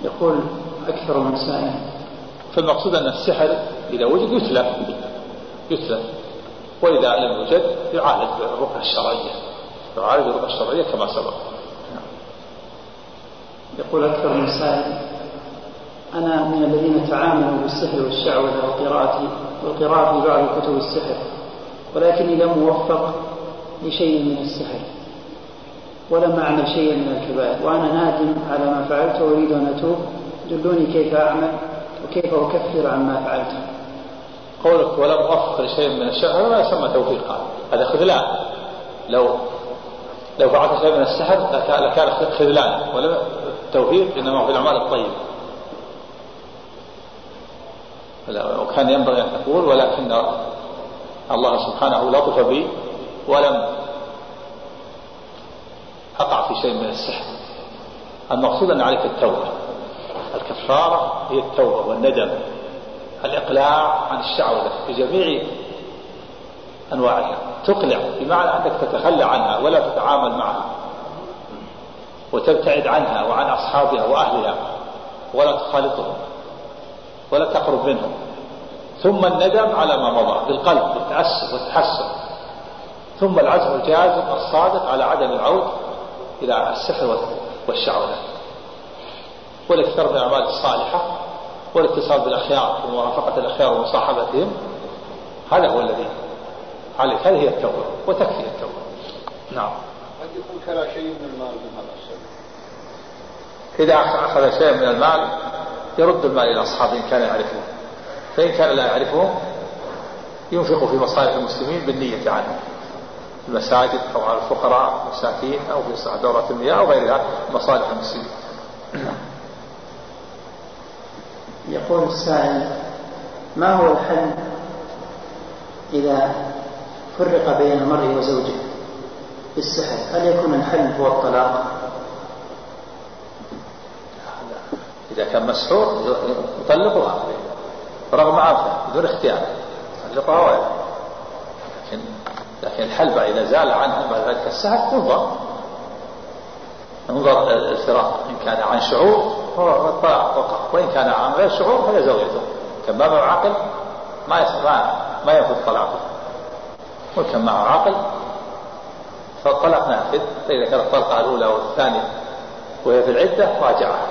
يقول أكثر من سائل. فالمقصود أن السحر إذا وجد يتلف يتلف وإذا لم يوجد يعالج بالرقى الشرعية يعالج بالرقى الشرعية كما سبق. يقول أكثر من سائل. أنا من الذين تعاملوا بالسحر والشعوذة وقراءة والقراءة في بعض كتب السحر ولكني لم أوفق لشيء من السحر. ولم أعمل شيئا من الكبائر. وأنا نادم على ما فعلت وأريد أن أتوب. دلوني كيف أعمل وكيف أكفر عما فعلته قولك ولم أوفق لشيء من الشهر لا يسمى توفيقا. هذا خذلان. لو لو فعلت شيء من السحر لكان خذلان. ولم التوفيق إنما في الأعمال الطيبة. وكان ينبغي أن تقول ولكن الله سبحانه لطف بي ولم أقع في شيء من السحر. المقصود أن عليك التوبة. الكفارة هي التوبة والندم. الإقلاع عن الشعوذة بجميع أنواعها تقلع بمعنى أنك تتخلى عنها ولا تتعامل معها. وتبتعد عنها وعن أصحابها وأهلها ولا تخالطهم ولا تقرب منهم. ثم الندم على ما مضى. بالقلب بالتأسف والتحسن ثم العزم الجازم الصادق على عدم العود إلى السحر والشعوذة والاكثار من الأعمال الصالحة والاتصال بالأخيار ومرافقة الأخيار ومصاحبتهم هذا هو الذي عليك. هذه هي التوبة وتكفي التوبة. نعم. قد يكون كلا شيء من المال من هذا السبب إذا أخذ شيء من المال يرد المال إلى أصحابه إن كان يعرفه. فإن كان لا يعرفه ينفق في مصالح المسلمين بالنية عنه. المساجد أو على الفقراء المساكين أو في دورة المياه أو غيرها مصالح المسلمين. يقول السائل ما هو الحل إذا فرق بين المرء وزوجه؟ بالسحر هل يكون الحل هو الطلاق؟ إذا كان مسحور يطلقها. رغم عافية بدون اختيار. يطلقها لكن لكن الحل إذا زال عنها بعد ذلك السحر تنظر. انظر الفراق إن كان عن شعور وقع وإن كان عن غير شعور فهي زوجته. كان ما معه عقل ما ما ما ينفذ طلاقه. وكان معه عقل فالطلاق نافذ. فإذا كانت الطلقة الأولى والثانية وهي في العدة راجعها.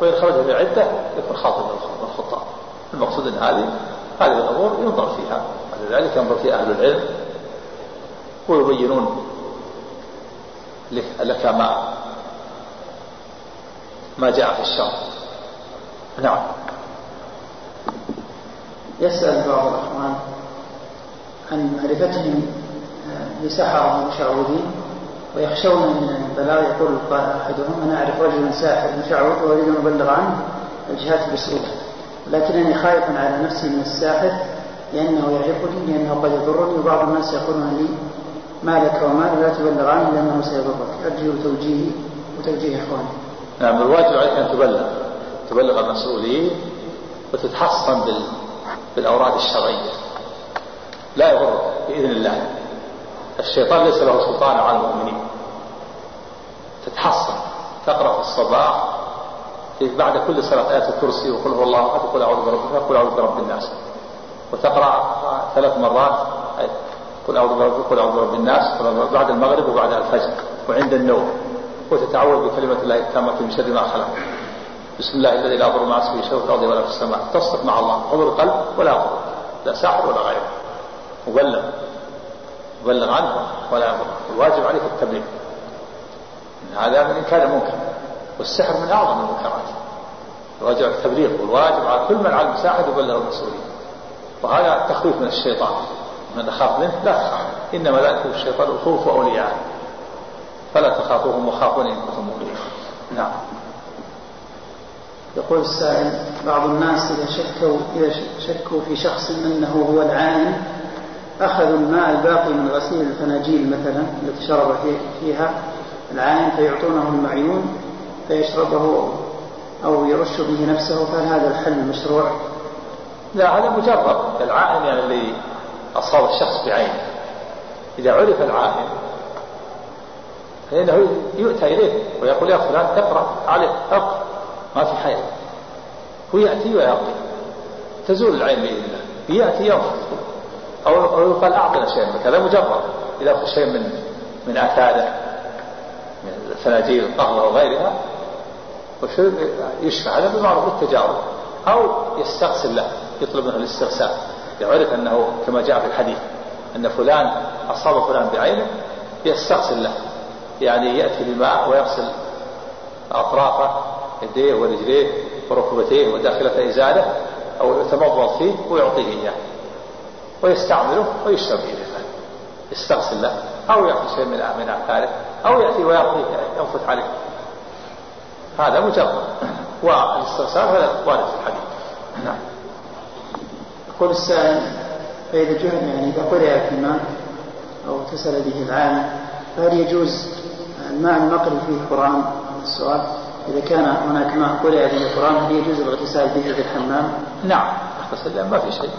وإن خرج من العدة يكون خاطب من الخطاب المقصود أن هذه هذه الأمور ينظر فيها. ولذلك ينظر فيها أهل العلم. ويبينون لك ما ما جاء في الشرع. نعم. يسأل بعض الأخوان عن معرفتهم لسحرة المشعوذين ويخشون من البلاغ يقول أحدهم أنا أعرف رجلا ساحر مشعوذ وأريد أن أبلغ عنه. الجهات المسؤولة لكنني خائف على نفسي من الساحر لأنه يعرفني لأنه قد يضرني وبعض الناس يقولون لي ما لك وما لا تبلغ عنه لأنه سيضرك. أرجو توجيهي وتوجيه إخواني. نعم الواجب عليك أن تبلغ. تبلغ المسؤولين وتتحصن بال... بالأوراد الشرعية. لا يضر بإذن الله. الشيطان ليس له سلطان على المؤمنين. تتحصن تقرأ في الصباح بعد كل صلاة آية الكرسي وقل هو الله أحد وقل أعوذ وقل أعوذ برب الناس. وتقرأ ثلاث مرات قل أعوذ برب قل أعوذ برب الناس بعد المغرب وبعد الفجر وعند النوم. وتتعوذ بكلمة الله التامة من شر ما خلق. بسم الله الذي لا يضر مع اسمه شيء في الأرض ولا في السماء. تصدق مع الله. حضور القلب ولا غضب لا ساحر ولا غيره. مبلغ مبلغ عنه ولا يضر. الواجب عليك التبليغ. هذا من إنكار المنكر. والسحر من أعظم المنكرات. الواجب على التبليغ. والواجب على كل من علم ساحر يبلغ المسؤولين. وهذا تخويف من الشيطان. من أخاف منه لا تخاف. إنما لا الشيطان الخوف أولياءه. فلا تخافوهم وخافوني إن كنتم مؤمنين. نعم. يقول السائل بعض الناس إذا شكوا إذا شكوا في شخص أنه هو العائن أخذوا الماء الباقي من غسيل الفناجيل مثلا التي شرب فيها العائن فيعطونه المعيون فيشربه أو يرش به نفسه فهل هذا الحل مشروع؟ لا هذا مجرد. العائن يعني اللي أصاب الشخص بعينه. إذا عرف العائن فإنه يؤتى إليه ويقول يا فلان اقرأ عليه اقرأ ما في حياة. هو يأتي ويقضي تزول العين بإذن الله. يأتي يوم. أو يقال أعطنا شيئا هذا مجرد. إذا أخذ شيء من من آثاره من الفناجيل القهوة وغيرها يشفع؟ هذا بمعروف التجارب أو يستغسل له يطلب منه الاستغسال يعرف أنه كما جاء في الحديث أن فلان أصاب فلان بعينه يستغسل له. يعني يأتي بماء ويغسل أطرافه يديه ورجليه وركبتيه وداخلة إزاله أو يتمضض فيه ويعطيه إياه. ويستعمله ويشرب إليه. يستغسل له أو يأخذ شيء من من أو يأتي ويعطيه ينفث عليه. هذا مجرد. والإستغسال هذا وارد في الحديث. يقول السائل فإذا جهل يعني إذا قرأ في الماء أو اغتسل به العالم فهل يجوز الماء المقري فيه القرآن السؤال إذا كان هناك ماء قرأ به القرآن هل يجوز الاغتسال به في الحمام؟ نعم أغتسل ما في شيء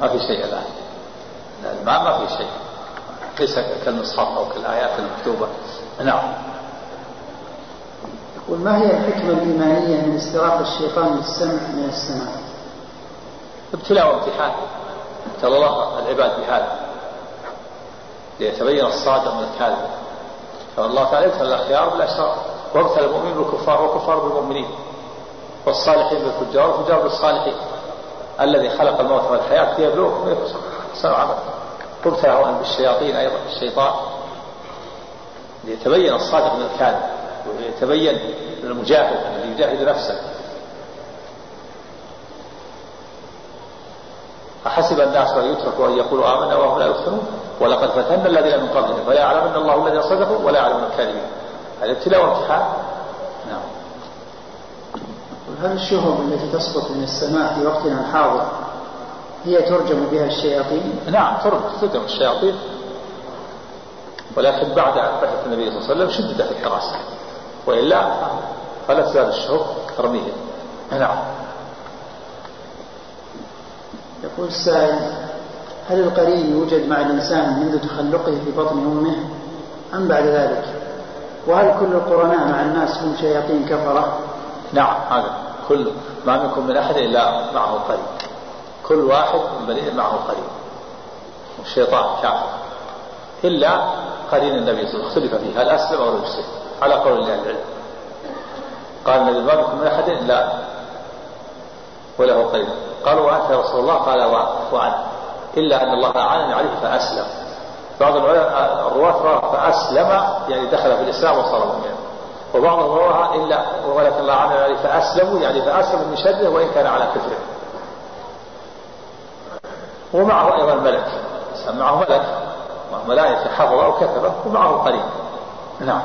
ما في شيء الآن الماء ما في شيء ليس كالمصحف أو كالآيات المكتوبة نعم يقول ما هي الحكمة الإيمانية من استراق الشيطان للسمع من السماء؟ ابتلاء وامتحان ابتلى الله العباد بهذا ليتبين الصادق من الكاذب. فالله تعالى يبتلى الأخيار بالأشرار وابتلى المؤمنين بالكفار والكفار بالمؤمنين والصالحين بالفجار والفجار بالصالحين. الذي خلق الموت والحياة ليبلوكم أحسن عمل وابتلى بالشياطين أيضا الشيطان ليتبين الصادق من الكاذب. ويتبين المجاهد الذي يجاهد نفسه. أحسب الناس أن يتركوا أن يقولوا آمنا وهم لا يفتنون ولقد فتنا الذين من قبلهم فلا يعلمن الله الذين صدقوا ولا يعلمن الكاذبين. هذا ابتلاء وامتحان. نعم. هل الشهب التي تسقط من السماء في وقتنا الحاضر هي ترجم بها الشياطين؟ نعم ترجم الشياطين. ولكن بعد بعثة النبي صلى الله عليه وسلم شددت الحراسة. وإلا فلا تزال الشهب ترميه نعم. يقول السائل هل القرين يوجد مع الإنسان منذ تخلقه في بطن أمه أم بعد ذلك؟ وهل كل القرناء مع الناس هم شياطين كفرة؟ نعم هذا كل ما منكم من أحد إلا معه قرين. كل واحد من بني معه قرين. والشيطان كافر. إلا قرين النبي صلى الله عليه وسلم اختلف فيه هل أسلم أو لم على قول الله العلم. قال النبي ما منكم من أحد إلا وله قرين قالوا وأنت يا رسول الله؟ قال وأنا إلا أن الله أعانني عليه فأسلم. بعض الرواة رواه فأسلم يعني دخل في الإسلام وصار مؤمنا. وبعضهم رواها إلا ولكن الله أعانني عليه فأسلموا يعني فأسلموا من شره وإن كان على كفره. ومعه أيضا ملك. معه ملك. معه ملائكة. حضرة أو كثرة ومعه قريب نعم.